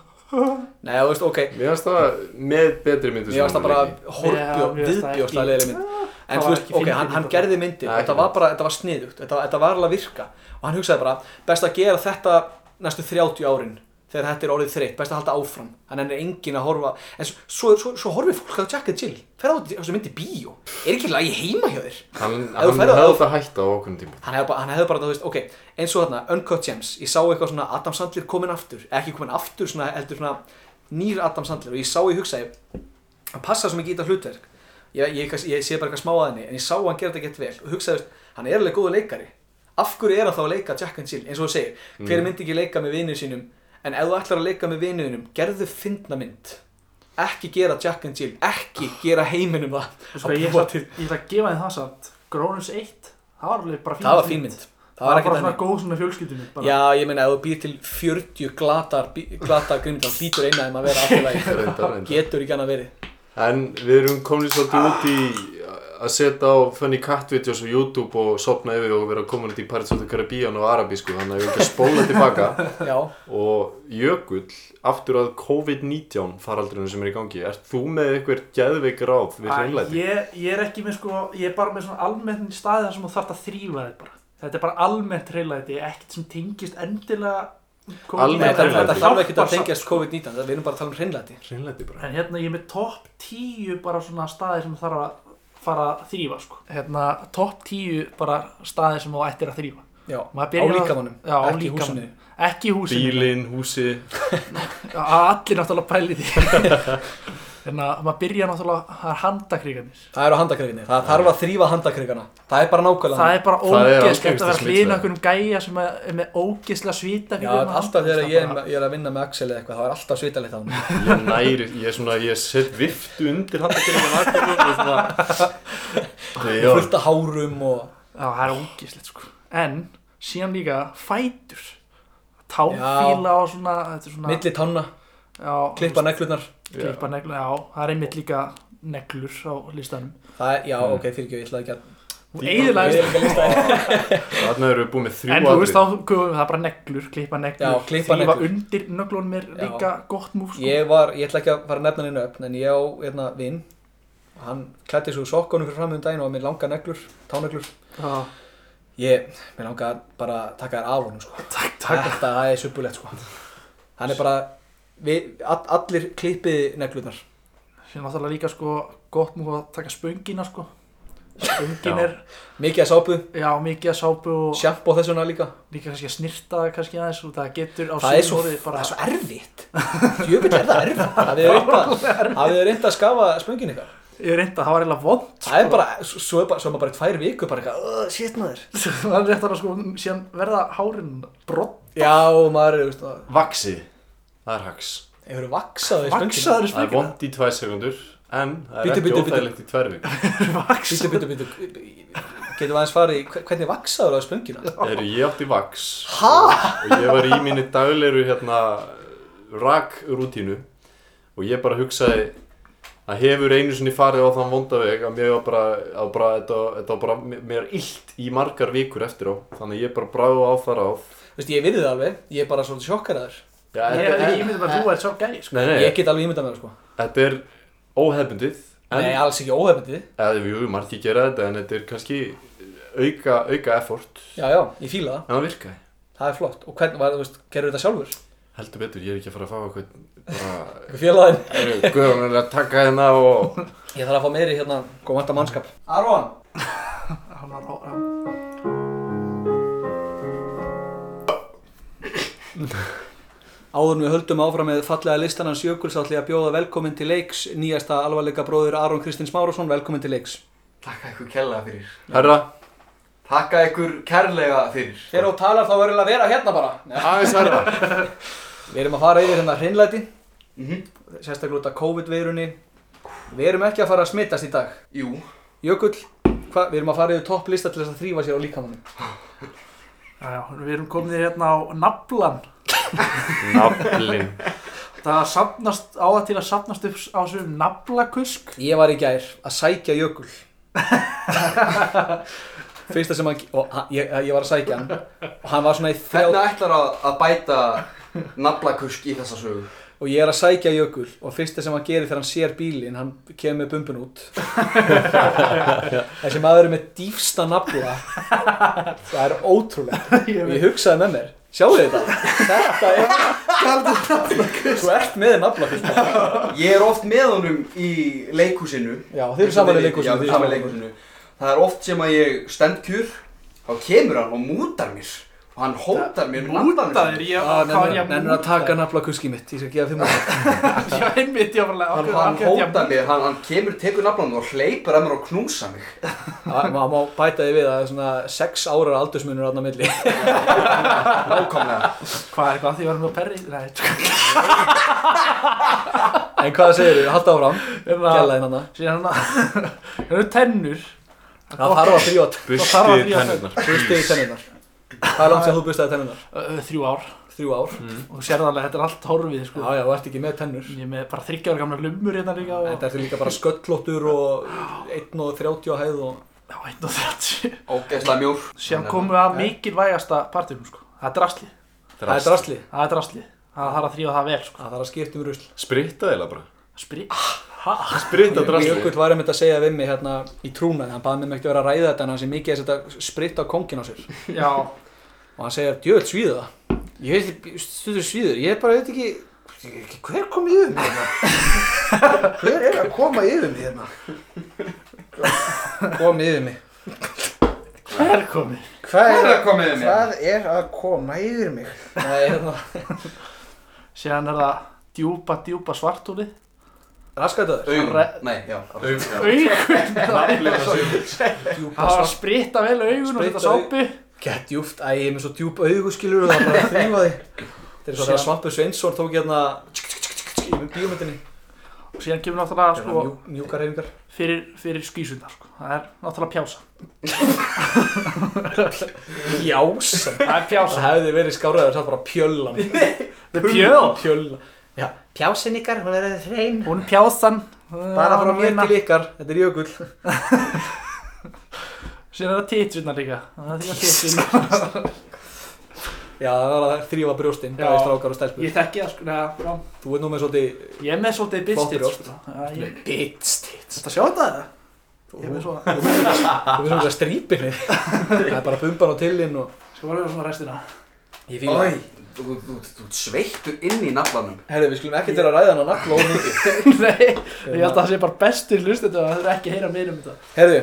Nei, þú veist, ok. Mér finnst það með betri myndu það bara Já, horfjó, mér finnst það viðbjóðslega ekki- leiðileg mynd. En Það þú var veist, ok, hann, hann gerði myndir Nei, Þetta var bara, þetta var sniðugt. Þetta, þetta var alveg að virka. Og hann hugsaði bara, best að gera þetta næstu 30 árin Þegar þetta er orðið þreytt, best að halda áfram. Þannig er engin að horfa En svo, svo, svo, svo horfið fólk á Jack and Jill. Fer á þessu myndi bíó. Er ekki lagi heima hjá þér? Hann, hann hefði það hægt á okkur tíma. Hann hefði bara, hefði bara, þú veist, ok Eins og þarna, Uncut Gems Ég sá eitthvað svona Adam Sandler komin aftur. Ekki komin aftur, svona, heldur svona Nýr Adam Sandler. Og ég sá, ég hugsaði Hann passar svo mikið í þetta hlutverk. Ég, ég, ég, sé bara eitthvað smá að henni En ég sá hann gera þetta gett vel. Og hugsaði, hann er alveg þá að leika En ef þú ætlar að leika með vinnuðinum Gerðu fyndna mynd Ekki gera Jack and Jill Ekki gera heiminum það. Sko, ég, ætla, til- ég ætla að gefa þið það samt. Grónus 1, það var alveg bara fín Það var fín mynd. Það Það var var ekki bara svona góð svona fjölskyldumynd bara. Já, ég meina, ef þú býr til 40 glatar, bí- glatar grimdar, hlýtur eina þeim að vera alltaf reyndar. Getur ekki hann að verið. En við erum komin svolítið út í að setja á funny cat videos á YouTube og sopna yfir og vera komin út í Pirates of the Caribbean og arabísku þannig að við ekki að spóla tilbaka Já, og Jökull, aftur að COVID-19 faraldrinu sem er í gangi ert þú með eitthvað geðveik ráð við hreinlæti? ég, ég er ekki með sko, ég er bara með svona almennt staði þar sem þú þarft að þrýfa þig bara. Þetta er bara almennt hreinlæti, ekkert sem tengist endilega COVID. Almennt þetta, hreinlæti. þetta þarf ekki að tengjast COVID-19 við erum bara að tala um bara En hérna ég er með topp 10 bara svona staði sem þarf að fara að þrýfa sko. Hérna topp 10 bara staði sem þú ættir að þrýfa. Já, á á ekki í húsinu Ekki í húsinu. Bílinn, húsi allir náttúrulega pæli því. Hérna maður byrja náttúrulega, það er handakríkanir. Það eru handakriginni, það þarf að þrýfa handakrigana Það er bara nákvæmlega Það er bara Það er ógeðslegt að vera hlýna okkur um gæja sem er er með ógeðslega svita Já, alltaf þegar ég, er- ég er að vinna með Axel eða eitthvað, það er alltaf svitalegt á hann Ég næri, ég er svona, ég set viftu undir svona Nei, já, Fullt af hárum og Já, það er ógeðslegt sko. En síðan líka fætur. Táfíla og svona er milli tanna, já, klippa neglurnar klippa neglur Já, það er einmitt líka neglur á listanum. Það er, já, Mm. ok, fyrir ekki, ég ætlaði ekki að er að lista þarna erum við búið með þrjú En þú veist þá, það er bara neglur, klippa neglur. Já, klippa neglur. undir nöglunum er Já. líka gott múf sko. Ég var, ég ætla ekki að fara að nefna henni upp En ég á, hérna, vinn Hann klætti svo sokkunum fyrir framöðum daginn og var með langa neglur, táneglur. Já, Ég, mér langar bara að taka þær af honum, sko. Takk, takk. Þetta það er suppulegt, sko. Hann er bara, við, all, allir klippiði neglurnar. Sér náttúrulega líka sko gott múf að taka spöngina sko. Spöngin er, Mikið að sápu, já, mikið að sápu og sjampó þessuna líka. Líka kannski að snirta það kannski aðeins og það getur á Það er svo, það er svo erfitt. Jöfnveld er það erfitt. Hafið þið reynt að- að skafa spöngin ykkar? Ég reynda, það var eiginlega vond Það er bara, svo er bara, svo er bara tvær viku bara eitthvað, "Ugh, shit maður. Það er rétt að sko síðan verða hárin brott. Já, maður er, veist það er hax. Hefur vaksaði í spöngina? Vaksaður í Það er spöngina? vond í tvær sekundur En það er ekki óþægilegt í tvær vik Vaksaður Býtu, býtu, býtu Getum við aðeins farið, í hve- hvernig vaksaður á spöngina? Eru ég átti vax? Ha? Og ég var í minni dagleiru hérna Rakrútínu Og ég bara hugsaði að hefur einu sinni farið á þann vondaveg að mér var bara, að bara þetta, þetta var bara mér illt í margar vikur eftir á. Þannig ég bara bráði á það ráð. Veist, ég virði það alveg, ég er bara svolítið sjokkaraður Já, Ég hef ekki ímyndið bara að þú ert svo gæi sko. nei, nei, Ég get alveg ímyndað með það, sko. Þetta er óhefbundið en, Nei, alls ekki óhefndið eða jú, margir gera þetta en þetta er kannski auka, auka effort. Já, já, ég fíla það, en það virkaði. Það er flott. Og hvernig, var, þú veist, gerur þetta sjálfur? heldur betur, ég er ekki að fara að fá eitthvað bara, Hvað félaginn? Guðrún er að taka hérna og Ég þarf að fá meiri hérna, góð vanta mannskap. Aron! Hann var á- já. Áður en við höldum áfram með fallega listanans Jökuls ætla ég að bjóða velkomin til leiks nýjasta alvarleika bróður Aron Kristins Márásson velkomin til leiks Takka ykkur kærlega fyrir. herra, Takka ykkur kærlega fyrir. Þegar þú talar þá verður að vera hérna bara Nei. aðeins herra Við erum að fara yfir hérna hreinlæti Mhm. sérstaklega út af COVID-veirunni Við erum ekki að fara að smittast í dag Jú, Jökull, hva? við erum að fara yfir topplista til þess að þrýfa sér á líkamannum Já, já, við erum komin hérna á naflan naflin Það safnast á það til að safnast upp á svo naflakusk. Ég var í gær að sækja Jökull. Fyrsta sem hann og hann, ég, ég var að sækja hann. Og hann var svona í þrjá hvernig ætlar að, að bæta naflakusk í þessa sögu? og ég er að sækja Jökul og fyrsta sem hann gerir þegar hann sér bílinn hann kemur með bumbun út. Þessi maður er með dýfsta nafla. Það er ótrúlega og ég hugsaði með mér sjáu þetta þetta er þú ert með nafla Ég er oft með honum í leikhúsinu. já þeir eru saman í leikhúsinu Já, þeir eru saman í leikhúsinu. Það er oft sem að ég stend kjur, þá kemur hann og mútar mér. Og hann hótar mér með hvað var ég að að taka nafla kuski mitt ég skal gefa fimm ára Já, einmitt, alveg Hann, hann hótar mér, hann, hann kemur, tekur naflanum og hleypur að mér og knúsa mig. maður má bæta því við að það er svona sex ára aldursmunur aðna milli. Nákvæmlega. Hvað er eitthvað því að ég var með perri? Nei, sko. en hvað segir þú, halda áfram. Gæla þinn hana Síðan hérna, það eru tennur. Það þarf að þrjót Það þarf að busti þrífa tennurnar. Busti í tennunar hvað er langt sem þú bustaði tennunar Þrjú ár. Þrjú ár. Og sérðu alveg, þetta er allt horfið sko. Já, já, þú ert ekki með tennur. Ég er með bara þryggjára gamla lumur hérna líka og... Þetta ertu líka bara sköllóttur og 1.30 á hæð og já, 1.30 Ógeðslega mjór. Síðan komum við að mikilvægasta partinum sko. það er drasli, það er drasli. Það er drasli. Það þarf að þrýfa það vel sko. Það þarf að skipta um rusl. Spritta eða bara. Spri... ha? Spritta drasli. Jökull var einmitt að segja við mig hérna í trúnaði. Hann baði mig ekki vera að ræða þetta en hann sé mikið að setja spritt á kongin á sér. Já, Og hann segir, djöðl svíðu það. Ég veit ekki, stundur svíður Ég bara veit ekki Hver kom yfir mig hérna? Hver er að koma yfir mig hérna? Kom yfir mig. Hver komið Hvað Hvað er að koma yfir mig? Hvað er að koma yfir mig? Nei, hérna. Síðan er það djúpa, djúpa svartúlið Raskætaður Augun, nei, já. Augun. Sig. Djúpa það var spritta vel augun og þetta sápu Gett djúft, æ, ég er með svo djúp augu skilur og það er bara að þrýfa því Þetta er svo þegar Svampur Sveinsson tók hérna í bíómyndinni. Og síðan kemur náttúrulega sko, Mjú, Mjúkar reyfingar fyrir, fyrir skísundar sko. það er náttúrulega pjása Jása það er pjása Það hefði verið skáraður satt bara pjöllan. Það pjöl. Já, pjásin ykkar, hún er þrein hún pjásan Bara frá mér til ykkar, þetta er jökull síðan er það titsurnar líka. Það er því að titsurnar Já, það var að þrýfa brjóstinn, bæði strákar og stelpur. Ég þekki það sko neða, já. Þú ert nú með svolítið ég er með svolítið bitstits brjóst. sko. Bitstits Þetta sjá þetta? Eða? Ég er með svo Þú ert svona strípinni Það er bara bumban á tillinn og Svo varum við svona restina. Ég fíla Ói, þú, þú, þú, þú sveittur inn í naflanum. Herri, við skulum ekkert vera að ræða hann á nafla og mikið. Nei, ég held að það sé bara bestur lust þetta Það þurfa ekki að heyra meira um þetta. Herri,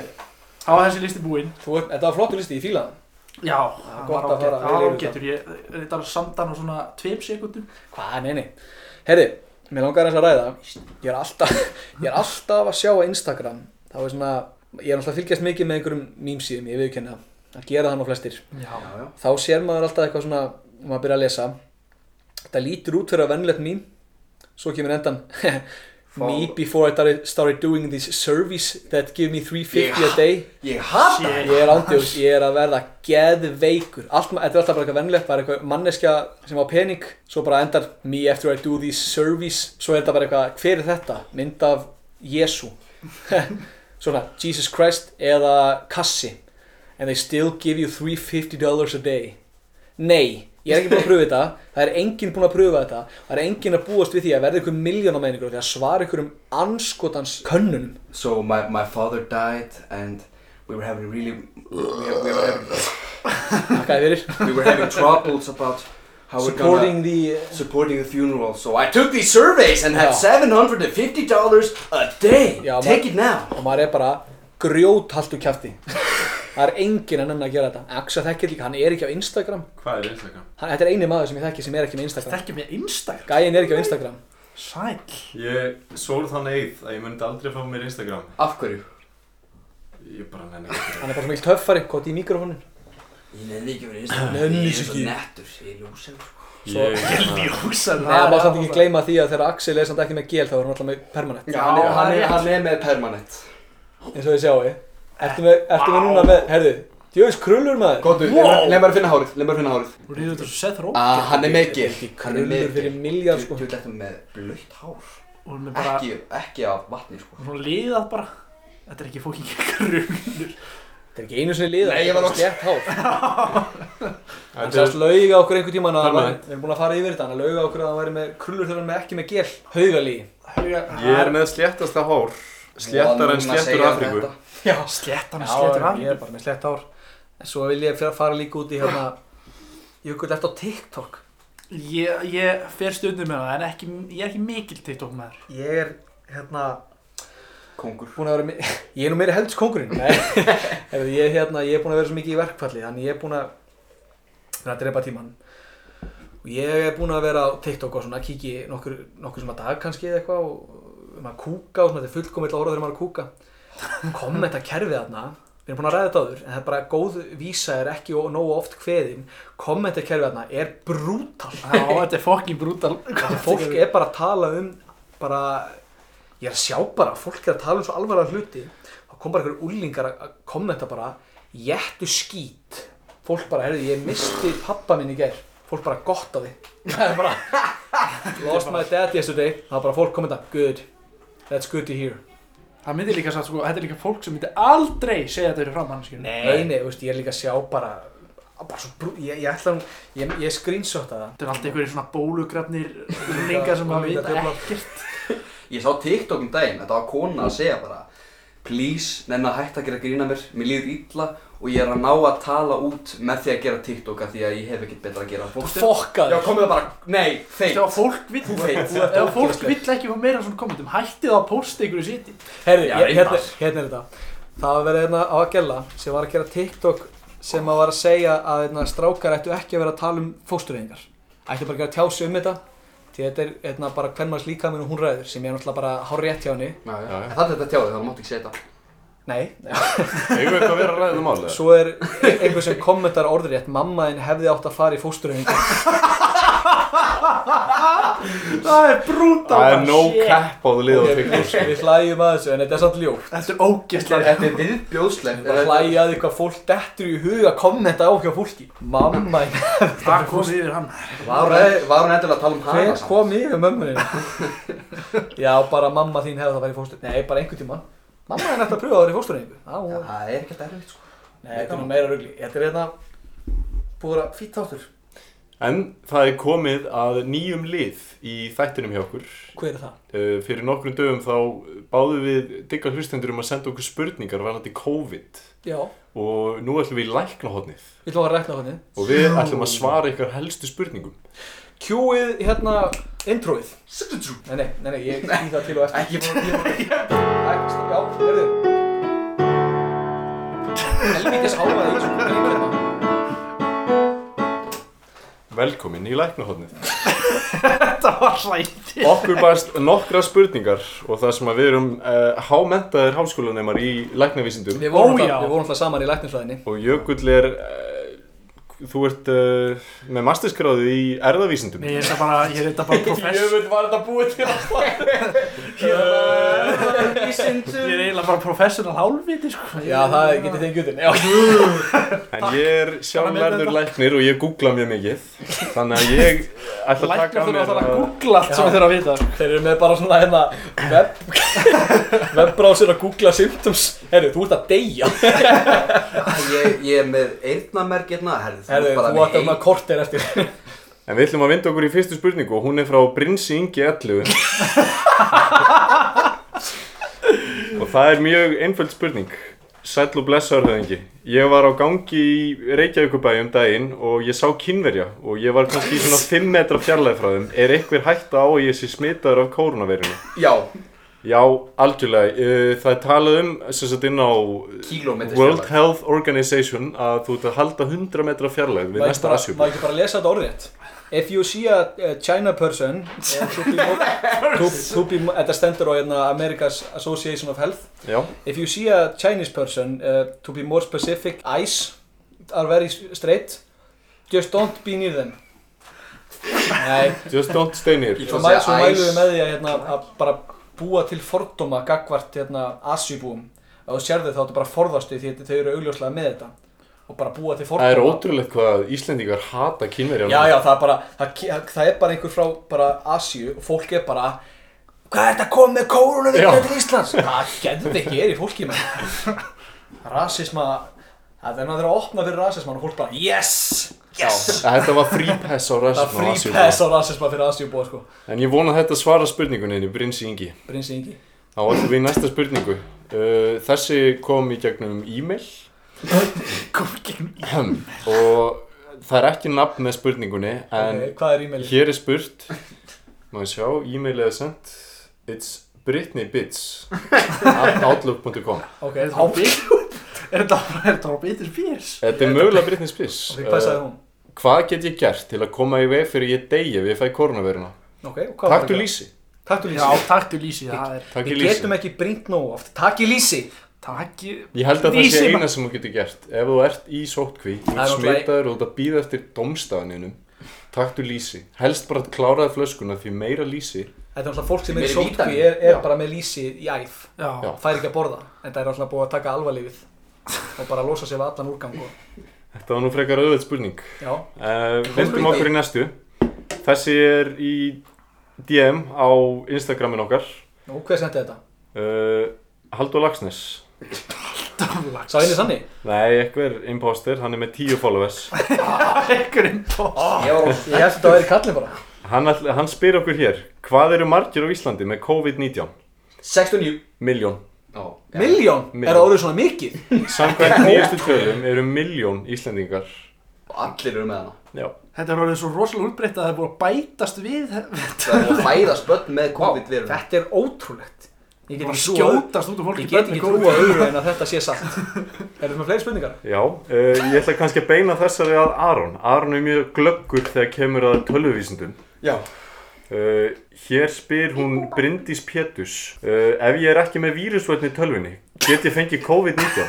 Á þessi listi búinn? Þú ert, þetta var flottur listi, ég fíla. Það Já, það gott var að fara ágætt- það var ágættur Ég þetta var samdan á svona tveim sekundum Hvað, nei, nei. Herri, mér langar þess að ræða. Ég er alltaf, ég er alltaf að sjá á Instagram. Þá er svona, ég er alltaf að fylgjast mikið með einhverjum mýmsíðum, ég viðkenna að gera það nú flestir. Já, já þá sér maður alltaf eitthvað svona maður byrja að lesa. Þetta lítur út fyrir að vennilegt mím svo kemur endan me before I started, doing this service that give me 350 a day. Ég hata Shit. ég er ándjóðs, ég er að verða geðveikur. Allt, þetta er alltaf bara eitthvað vennilegt bara eitthvað manneskja sem á pening svo bara endar me after I do this service svo er þetta bara eitthvað, hver er þetta? Mynd af Jésu svona, Jesus Christ eða kassi. And they still give you 350 dollars a day. Nei, ég er ekki búin að pröfa þetta. Það er enginn búin að pröfa þetta. Það er enginn að búast við því að verða ykkur miljóna með ykkur því að svara ykkur um anskotans könnunum. So my, my father died and we were having really we, we, were, having, fyrir. we were having troubles about how we're supporting gonna the supporting the funeral. So I took these surveys and had Já. $750 a day. Já, take it now. og maður er bara grjóthaltu kjafti. Það er enginn nenni að gera þetta. Axel þekkir líka, hann er ekki á Instagram. Hvað er Instagram? hann, þetta er eini maður sem ég þekki sem er ekki með Instagram. Þekki með Instagram? Gæinn er ekki á Instagram. Sæl Ég svór þann eið að ég myndi aldrei fá mér Instagram. Af hverju? Ég bara nenni ekki hann er bara svo mikil töffari, hvað í mikrofónin Ég nefnir ekki verið Instagram. Nenni Ég er svo ekki. nettur Ég er ljósið Svo- Ég, hérna, Ljósan Nei, maður samt ekki gleyma því að þegar Axel er samt ekki með gel þá er hann alltaf með permanent. Já, hann er, hann er með permanent eins og þið sjáu Ertu með, ertu með núna með, herðu Djöfis krullur maður. Góttu, Wow. leið maður að finna hárið Leið maður að finna hárið. Þú ríður þetta svo Seth Rogen. Ah, hann er með gil Hann er krullur með fyrir miljard, sko. Þú veit þetta með blöytt hár. Og hún er bara Ekki, ekki af vatni sko. Og Svona liðað bara. Þetta er ekki fóking krullur. Þetta er ekki einu sinni liða Nei, ég var Þetta er slétt hár. Hann er, lauga okkur Permanent. væri- Við erum búin að fara yfir þetta Hann lauga okkur að hann væri með krullur þegar hann er með ekki með gel. Haugalí ég er með sléttasta hár Sléttar en sléttur Afríku. Já. Sléttan og Já, sléttur af ég er bara með slétt hár. En svo vil ég fyrir að fara líka út í hérna Jökull eftir á TikTok? Ég, ég fer stundum með það en ekki, ég er ekki mikil TikTok maður. Ég er hérna Kongur Ég er nú meiri helds kongurinn ég, er hérna, ég er búin að vera svo mikið í verkfalli Þannig ég er búin að vera að drepa tíman Og ég er búin að vera á TikTok og svona Kíki nokkur, nokkur sem að dag kannski eða eitthvað Og um að kúka og svona Þetta er fullkomill orða þegar maður er að kúka. Kommenta kerfið þarna Við erum búin að ræða þetta áður En það er bara góð vísa er ekki nógu oft kveðin. Kommenta kerfið þarna er brútal. Já, þetta er fokkin brútal. Þetta fólk er bara að tala um bara, ég er að sjá bara fólk er að tala um svo alvarlega hluti. Þá kom bara einhverjum úlingar að að kommenta bara jættu skít. Fólk bara, herrðu, ég misti pappa minn í gær. Fólk bara gott á því. Lost my dad yesterday. Er bara fólk komið það good that's good to hear Það myndi líka satt, sko, þetta er líka fólk sem myndi aldrei segja þetta fyrir fram hann, skilur. nei, nei, veist, ég er líka að sjá bara bara svo brú, ég, ég ætla hún ég, ég screenshota það Þetta er alltaf einhverjir svona bólugrafnir lingar sem að vita ekkert. Ég sá TikTok um daginn, þetta var kona að segja bara Please, nenni að hætta að gera grína mér, mér líður illa og ég er að ná að tala út með því að gera TikTok af því að ég hef ekkert betra að gera. Fólk- fokka Já, komið það bara, nei, þeim Þegar fólk vill, ert ef fólk vill ekki fá meira svona kommentum, hættið að posta einhverju siti. Herri, Já, ég, hérna, reyndar. hérna er þetta. Það var verið hérna á að gella sem var að gera TikTok sem að var að segja að hérna, strákar ættu ekki að vera að tala um fóstureyðingar. Ættu bara að gera tjási um þetta því þetta er hérna, bara hvern manns líka minn og hún ræður sem ég er náttúrulega bara hár rétt hjá henni. Já, já. En Það er þetta tjáði, þannig máttu ekki segja þetta Nei, við eitthvað að vera að ræða um málið? svo er einhver sem kommentar orðrétt mamma þinn hefði átt að fara í fóstureyðingar Það er brúta. Það er no cap á þú lið á TikTok. við, við hlægjum að þessu en þetta er samt ljótt Þetta er ógeðslega. Þetta er viðbjóðslegt bara hlægja að því hvað fólk dettur í huga að kommenta á hjá fólki mamma þín Það kom yfir hann. Var hún endilega að tala um hana Hver samt? kom yfir mömmunni? Já, bara mamma þín hefði það Mamma þín ætti að pröfa að vera í fóstureyningu Það er ekkert erfitt sko. Nei, þetta er nú meira rugli Þetta er hérna Búið að fýtt þáttur. En það er komið að nýjum lið í þættinum hjá okkur. Hver er það? Uh, fyrir nokkrum dögum þá báðum við digga hlustendur um að senda okkur spurningar varandi COVID. Já, og nú ætlum við í læknahotnið við ætlum að rækna hvernig og við ætlum að svara ykkar helstu spurningum. Kjúið hérna introið. Nei, nei, nei, nei, ég í það til og eftir. Ekki bara Æ, stopp, Já, verður Helvítis hávaði í þessum grín hérna Velkomin í læknahotnið. Þetta var hlætti. Okkur bæst nokkra spurningar og það sem að við erum uh, hámentaðir háskólanemar í læknavísindum. Við vorum alltaf- saman í læknisfræðinni og Jökull er, uh, þú ert uh, með masterskráðu í erðavísindum. Nei, ég er þetta bara, ég er þetta bara professor. Jöfull var þetta búið til alltaf Ég er eiginlega bara professional hálfviti, sko. Já, það getið þið gjutin Já, En ég er sjálfverður læknir og ég googla mjög mikið. Þannig að ég ætla að Læknar taka að þurfa mér alltaf að googla allt sem Já. þeir að vita. þeir eru með bara svona hérna web webbrowser að googla symptoms. Herru, þú ert að deyja. Ég, ég er með eyrnamerk hérna Herðu, þú Herru, ert bara þú ert með að kortir eftir. En við ætlum að vinda okkur í fyrstu spurningu og hún er frá Brinsi Ingi 11 Og það er mjög einföld spurning Sæll og blessaður höfðingi Ég var á gangi í Reykjavíkubæi um daginn og ég sá kynverja og ég var kannski svona 5 metra fjarlæð frá þeim Er einhver hætta á að ég sé smitaður af kórnaveirinu? Já, Já, algjörlega. Uh, Það er talað um, sem sagt inn á World. Health Organization að þú ert að halda 100 metra fjarlæg við næsta asjúb. má ekki bara lesa þetta orðrétt If you see a, a China person to be Þetta stendur á hérna America's Association of Health. Já, If you see a Chinese person uh, to be more specific eyes are very straight. Just don't be near them. Nei, just don't stay near. svo, Svo mæ, segja svo mælum eyes. við með því að, hérna, að bara búa til fordóma gagvart hérna, asjubúum ef þú sérðu þá þetta bara forðastu því að þau eru augljóslega með þetta og bara búa til fordóma Það er ótrúlegt hvað Íslendingar hata kynverja. Já, já, það er bara, það, það er bara einhver frá bara Asíu og fólk er bara Hvað er þetta að koma með kórunavirkina Já. til Íslands? Það getur ekki er í fólki með Rasisma, það er náttúrulega að opna fyrir rasisman og fólk bara Yes! Yes! Þetta var free pass á Það er rasism á rasisma fyrir Asíu búa sko En ég vona að þetta svara spurningunni í Brinsi Ingi. Brinsi Ingi Þá ætlum við í næsta spurningu. Uh, þessi kom í gegnum e-mail og það er ekki nafn með spurningunni en Ok, Hvað er e-mailið? hér er spurt Má ég sjá, e-mailið er sendt It's britneybits at outlook.com Ok, Er þetta bit? Er þetta er bitur fýrs? Þetta er mögulega Britney Spears ok, hvað sagði hún? Hvað get ég gert til að koma í veg fyrir ég deyja ef ég fæ koronaviruna? Ok, og hvað var Taktu það? lýsi Taktu Já, lýsi taktu lýsi, það er Takk Við getum ekki brínt nógu oft Takk í lýsi Takki Ég held að það sé eina sem þú getur gert Ef þú ert í sótkví, þú Það er ert smitaður og þú ert að býða eftir domstafaninum Taktu lýsi Helst bara að kláraði flöskuna því meira lýsi Þetta er náttúrulega fólk sem er í sótkví er, er bara með lýsi í æð Já, Já. fær ekki að borða en það er náttúrulega búið að taka alvarlífið og bara losa sig við allan úrgang og Þetta var nú frekar auðvöld spurning. Já, Uh, Vildum okkur í næstu. Þessi er í DM á Instagramin okkar. nú, hver sendi þetta? Uh, Haldur Lagsnes. Sá henni sanni? Nei, einhver imposter, hann er með 10 followers. Ekkurinn på Ég held að vera kallin bara Hann, ætl- hann spyr okkur hér, hvað eru margir á Íslandi með COVID-19? 69 Miljón. Já, Miljón? Milljón. Er það orðið svona mikið? Samkvæmt nýjastu tölum eru miljón Íslandingar. Og allir eru með hana Já. Þetta er orðið svo rosalega útbreytt að það er búið að bætast við Það er að fæðast börn með COVID-viruna Þetta er ótrúlegt Ég get ekki skjótast út úr fólki Ég get ekki trúað öðru en að þetta sé satt Er þetta með fleiri spurningar? Já, uh, ég ætla kannski að beina þessari að Aron. Aron er mjög glöggur þegar kemur að tölvuvísindum. Já Uh, hér spyr hún Bryndís Pétus uh, Ef ég er ekki með vírusvöldni í tölvunni Get ég fengið COVID-19?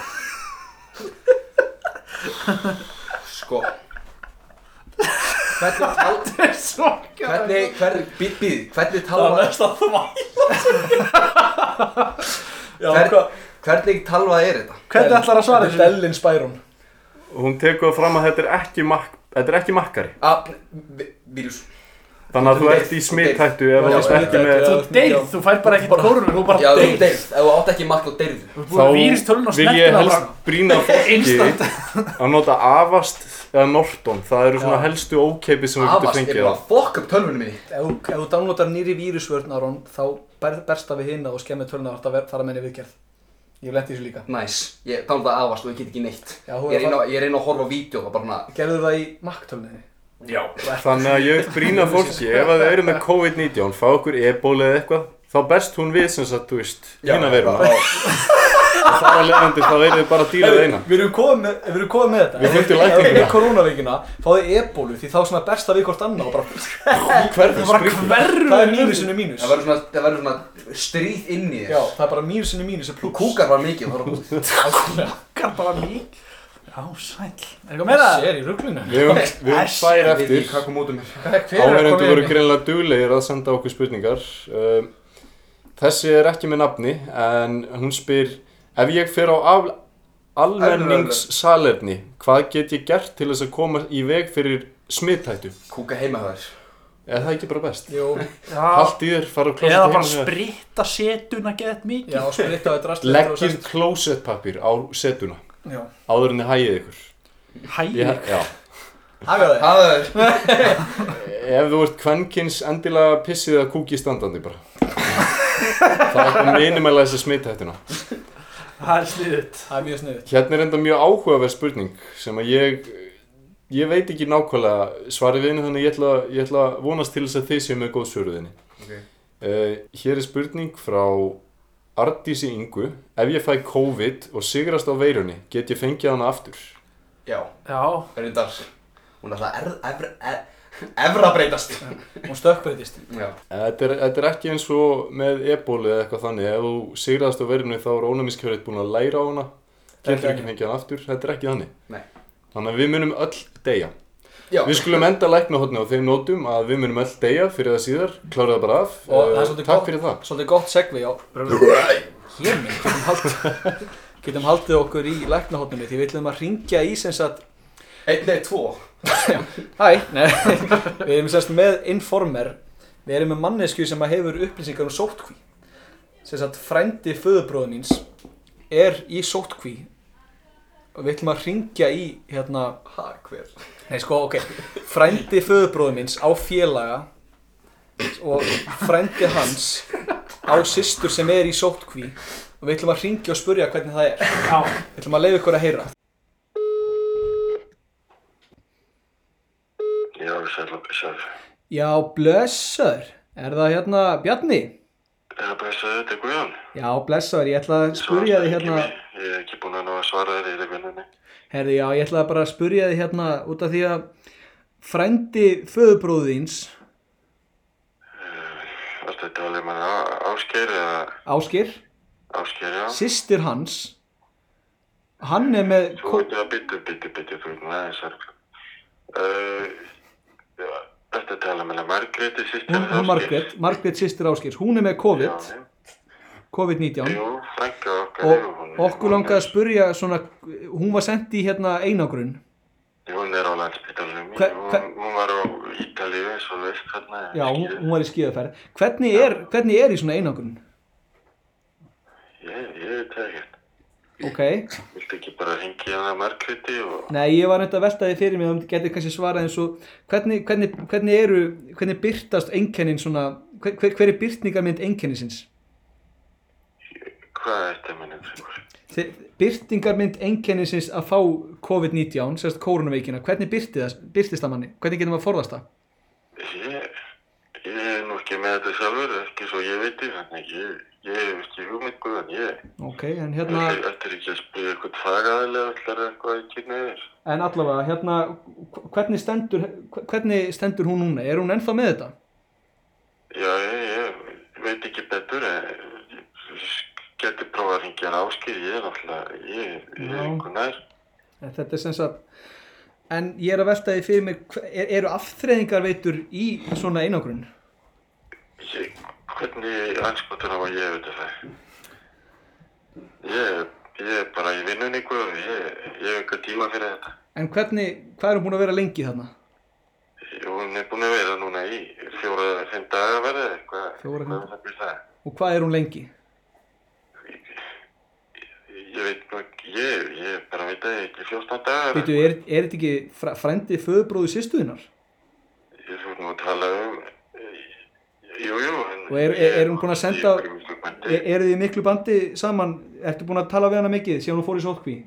Sko Hvernig tal Þetta er svo Hvernig, hvernig, býð, býð, hvernig Það var talva næst að þvæla Já, Hvern, hvað? Hvernig talva er þetta? Hvernig ætlar að svara þessu? er Dellin Spyron Hún tekur fram að þetta er ekki, mak þetta er ekki makkari Ah, vi- vírus Þannig að þú Þú ert í þú smittættu ef Já, þú ert ekki með já. Þú deyrð, þú fær bara ekkert kórunu, þú bara Já, þú deyrð deyrð, ef þú átt ekki makk þá deyrðu Þú er búin að víristölun og vil ég snertina helst bara brína fólki Instant. að nota Avast eða Norton Það eru svona Já. helstu ókeipi sem við getum Avast er fengið bara á fokk upp tölvunum minni. Ef þú- downloadar nýri vírusvörn Aron þá ber, berst það við hinna og skemmir töluna og það fara með henni viðgerð. Ég hef lent í þessu líka. Næs, ég það avast og ég get ekki neitt. Já, Ég er reyna, ég reyna að horfa á vídeo og bara hana Gerðu það í Mac-tölunni Já. Þannig að ég brína fólki ef að þau eru með COVID-19 fá okkur e-bóli eða eitthvað þá berst hún við sem sagt, þú veist, hína veruna og þar að leiðandi þá þið bara að díla við eina Við erum komið með, við erum komið með þetta Við fundum Ef lækninguna. við koronavíkina fáðu ebólu því þá svona berst það við hvort annað og bara hverfur bara springur Það er mínusinu mínus Það verður svona, það verður svona stríð inn í Já, þér það er bara mínusinu mínus Þú kúkar bara mikið það Okkar bara lík Já, sæl Er eitthvað meira? Sér í rugglinu Við höfum við höfum Æss, tvær eftir. Áhverjandu voru greinlega duglegir að senda okkur spurningar. Um, Þessi er ekki með nafni en hún spyr Ef ég fer á af, almenningssalerni hvað get ég gert til þess að koma í veg fyrir smittættu? Kúka heima þér. Er það ekki bara best? Allt í þér, fara á klósett eða bara spritta setuna gett mikið. Leggir klósettpapír á setuna. Já, áður en þið hægið ykkur. Það er Ef þú ert kvenkins endilega pissið að kúki standandi bara. Það er minimæla þessa smittættuna Það er sniðut Það er mjög sniðið Hérna er enda mjög áhugaverð spurning sem að ég ég veit ekki nákvæmlega svarið við henni þannig ég ætla, ég ætla að vonast til þess að þið séu með góð svöruðinni Ok. uh, Hér er spurning frá Ardísi Ingu. Ef ég fæ COVID og sigrast á veirunni get ég fengið hana aftur? Já, Já, reyndar. Hún er alltaf erð, efra, e- efra breytast. Hún stökkbreytist Já. Þetta er, þetta er ekki eins og með ebóli eða eitthvað þannig. Ef þú sigrast á veirunni þá er ónæmiskjörið búin að læra á hana. Getur ekki fengið hana aftur, þetta er ekki þannig. Nei. Þannig að við munum öll deyja. Já. Við skulum enda lækna hodni á þeim nótum að við munum öll deyja fyrir það síðar, klára það bara af. Og það er Eh, svolítið Takk gott- fyrir það. Svolítið gott segvi á Hér minn Getum haldið Getum haldið okkur í læknahotninu því við ætlum að ringja í sem sagt Einn, nei, tvo. Hæ, nei, við erum semst með Informer. Við erum með mannesku sem að hefur upplýsingar um sótkví Sem sagt frændi föðubróðu míns er í sótkví og við ætlum að ringja í hérna Ha, hver? Nei sko, ok, frændi föðubróðu míns á félaga og frændi hans á systur sem er í sótkví og við ætlum að ringja og spurja hvernig það er. Já. Við ætlum að leiða ykkur að heyra Já, sæl og blessaður. Já, blessaður, er það hérna Bjarni? Já, blessaður, þetta er Guðjón. Já, blessaður, ég ætla að spurja þig hérna Ég er ekki búinn að svara þér í leikvinnunni. Herði, já, ég ætla bara að spurja þig hérna út af því að frændi föðubróðins Varstu þetta alveg mann Ásgeir eða Áskir, Ásgeir, já? systir hans hann er með Þú veit að byttu, byttu, byttu, þú veit að... Uh, já, Þetta tala með Margréti sýstir hún, hún Margrét, Margrét systir Áskirs hún er með COVID, COVID-19 Jú, frænka okkar og jú, hún er- okkur langaði að spurja svona, hún var sendt í hérna einagrun Hún er á landsbytalunum. Hve- Hún, hún var á Ítalíu eins og veist þarna. Já, hún, hún var í skíðaferð. Hvernig er, hvernig er í svona einangrun? Ég, ég veit það ekkert. Ok. Viltu ekki bara hengja hana Margréti og... Nei, ég var neitt að velta því fyrir mig og getið kannski svarað eins og hvernig, hvernig, hvernig eru, hvernig byrtast einkennin svona, hver, hver, er byrtingarmynd einkennisins? Hvað er þetta minnum fyrir? Þi- Byrtingarmynd einkennisins að fá COVID-19, sérst koronaveikina, hvernig byrti það, byrtist það manni? Hvernig getum við að forðast það? Ég, ég er nú ekki með þetta sjálfur, ekki svo ég veit því, þannig ég, ég hef ekki hugmynd guðan, ég... Ok, en hérna, Þetta er ekki að spyrja eitthvað fagaðilega allar eitthvað að kynna yfir. en allavega, hérna, hv- hvernig stendur, hvernig stendur hún núna? Er hún ennþá með þetta? Já, ég, ég veit ekki betur, ég geti prófað að hringja hann áskil, ég er náttúrulega, ég, ég er Já. einhver nær. En þetta er sem sagt, en ég er að velta því fyrir mig, er, eru afþreyingarveitur í svona einangrun? Ég, hvernig anskotur að ég veit það? Ég, ég er bara í vinnunni guður, ég, ég hef eitthvað tíma fyrir þetta. En hvernig, hvað er hún búin að vera lengi þarna? Hún er búin að vera núna í fjóra, fimm daga verið, eitthvað, Fjóra, fimm- hvað það byrja það? Og hvað er hún lengi? Ég veit nú ekki, ég, ég bara veit að ég ekki 14 dagar. Veitu, er, er þetta ekki fr frændi föðubróðu sýstuðinnar? Ég þú nú að tala um, jú, jú. en Og er- er- er hún búin að senda- er. Er, þið miklu bandi saman? Ertu búin að tala við hana mikið síðan hún fór í sótkví?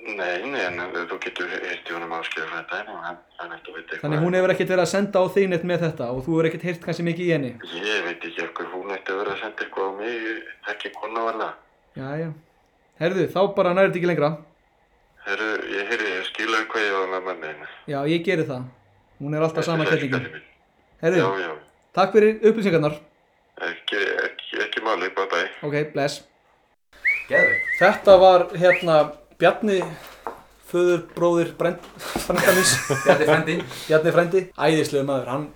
Nei, nei, en þú getur hirti honum áskilja frá þetta, en hann, að veit eitthvað. Þannig hún hefur ekkert verið að senda á þig neitt með þetta og þú hefur ekkert heyrt kannski mikið í henni. Ég veit ekki okkur hún að vera að senda eitthvað á mig, ekki konu varla. Jæja. Herðu, þá bara þetta ekki lengra. Herru, ég heyrði, ég skilaði hvað ég var með manninu. Já, ég geri það. Hún er alltaf sama kettingin. Herðu, Já, já, takk fyrir upplýsingarnar. ekki, ekki, ekki máli, bye bye. Ok, bless. Geðveikt. Þetta var hérna Bjarni, föður, bróðir, brend, frendamins, Bjarni frendi. Bjarni frendi. Æðislega maður, hann,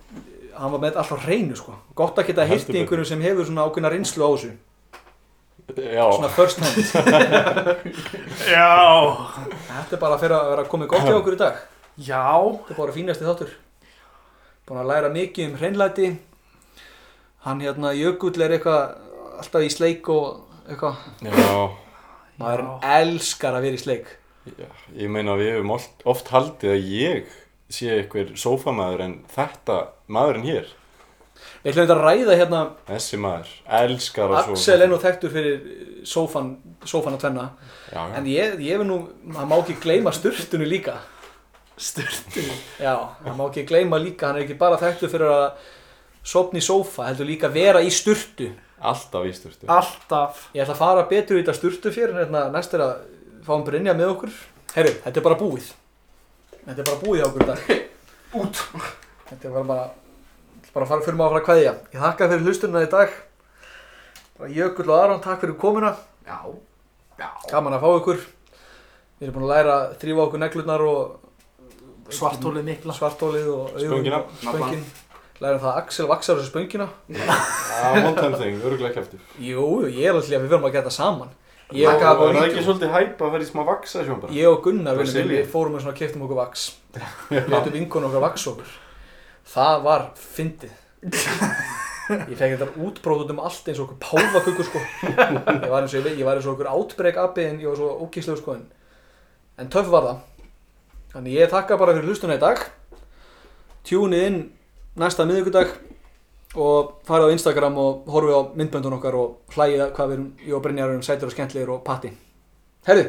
hann var með alltaf hreinu sko. Gott að geta heyrt í einhverjum sem hefur svona ákveðna reynslu á þessu. Já, Svona first hand. Já Þetta er bara fyrir að vera komið gott hjá okkur í dag. Já Þetta er bara fínasti þáttur. Búin að læra mikið um hreinlæti. Hann hérna Jökull er eitthvað alltaf í sleik og eitthvað. já, Maður elskar að vera í sleik. já, ég meina við hefum oft, oft haldið að ég sé einhver sófamaður en þetta, maðurinn hér, Við ætlum þetta að ræða hérna, þessi maður, elskar að sofa. Axel er nú þekktur fyrir sófan, sófan að tvenna. Já, já, En ég, ég vil nú, hann má ekki gleyma sturtunni líka. Styrtu Já, hann má ekki gleyma líka, hann er ekki bara þekktur fyrir að sofna í sófa, heldur líka vera í sturtu. alltaf ísturstu. Alltaf Ég ætla að fara betur í þetta sturtu fyrir, hérna, næst er að fá hann Brynja með okkur. Herru, þetta er bara búið. Þetta er bara búið hjá okkur í dag. Út. Þetta er bara bara, bara að fara fyrir maður að fara að kveðja. Ég þakka fyrir hlustunna í dag. Bara Jökull og Aron, takk fyrir komuna. Já. Já. Gaman að fá ykkur. Við erum búin að læra að þrýfa okkur neglurnar og Svartólið mikla svartólið og augun Spöngina. Lærum það að Axel vaksar þessu spöngina. Já, one time thing, örgulega kæftur. Jú, jú, ég er alltaf að við verðum að gera það saman. Ég, Það og, er það ekki svolítið hæpa að vera í smá vaksa sjón bara? ég og Gunnar við fórum og keftum okkur vaks. Letum vinkun okkur vaks okkur. Það var fyndið. Ég fekk þetta útbróð út um allt eins og okkur páfakökur sko. Ég var eins og, ég, ég var eins og okkur outbreak abbi en ég var svo ókíslegu sko. En, en töff var það. Þannig ég þakka bara fyrir hlustuna í dag. Tjúnið inn næsta miðvikudag og farið á Instagram og horfið á myndböndun okkar og hlægið hvað við erum, ég og Brynjar erum sætur og skemmtlegir og patti. Herðu,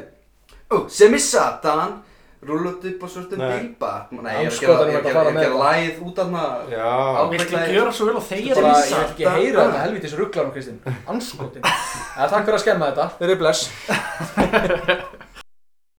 Ó, sem er satan Rúlut upp á svörtum bílbar Nei, ég er að gera- er að gera- að gera læð út af hana Já, Viltu gjöra svo vel og þeir bara, eru ég vil ekki heyra þetta helvítis rugglar um Kristinn. Anskotin. Takk fyrir að skemma þetta. Þeir eru bless.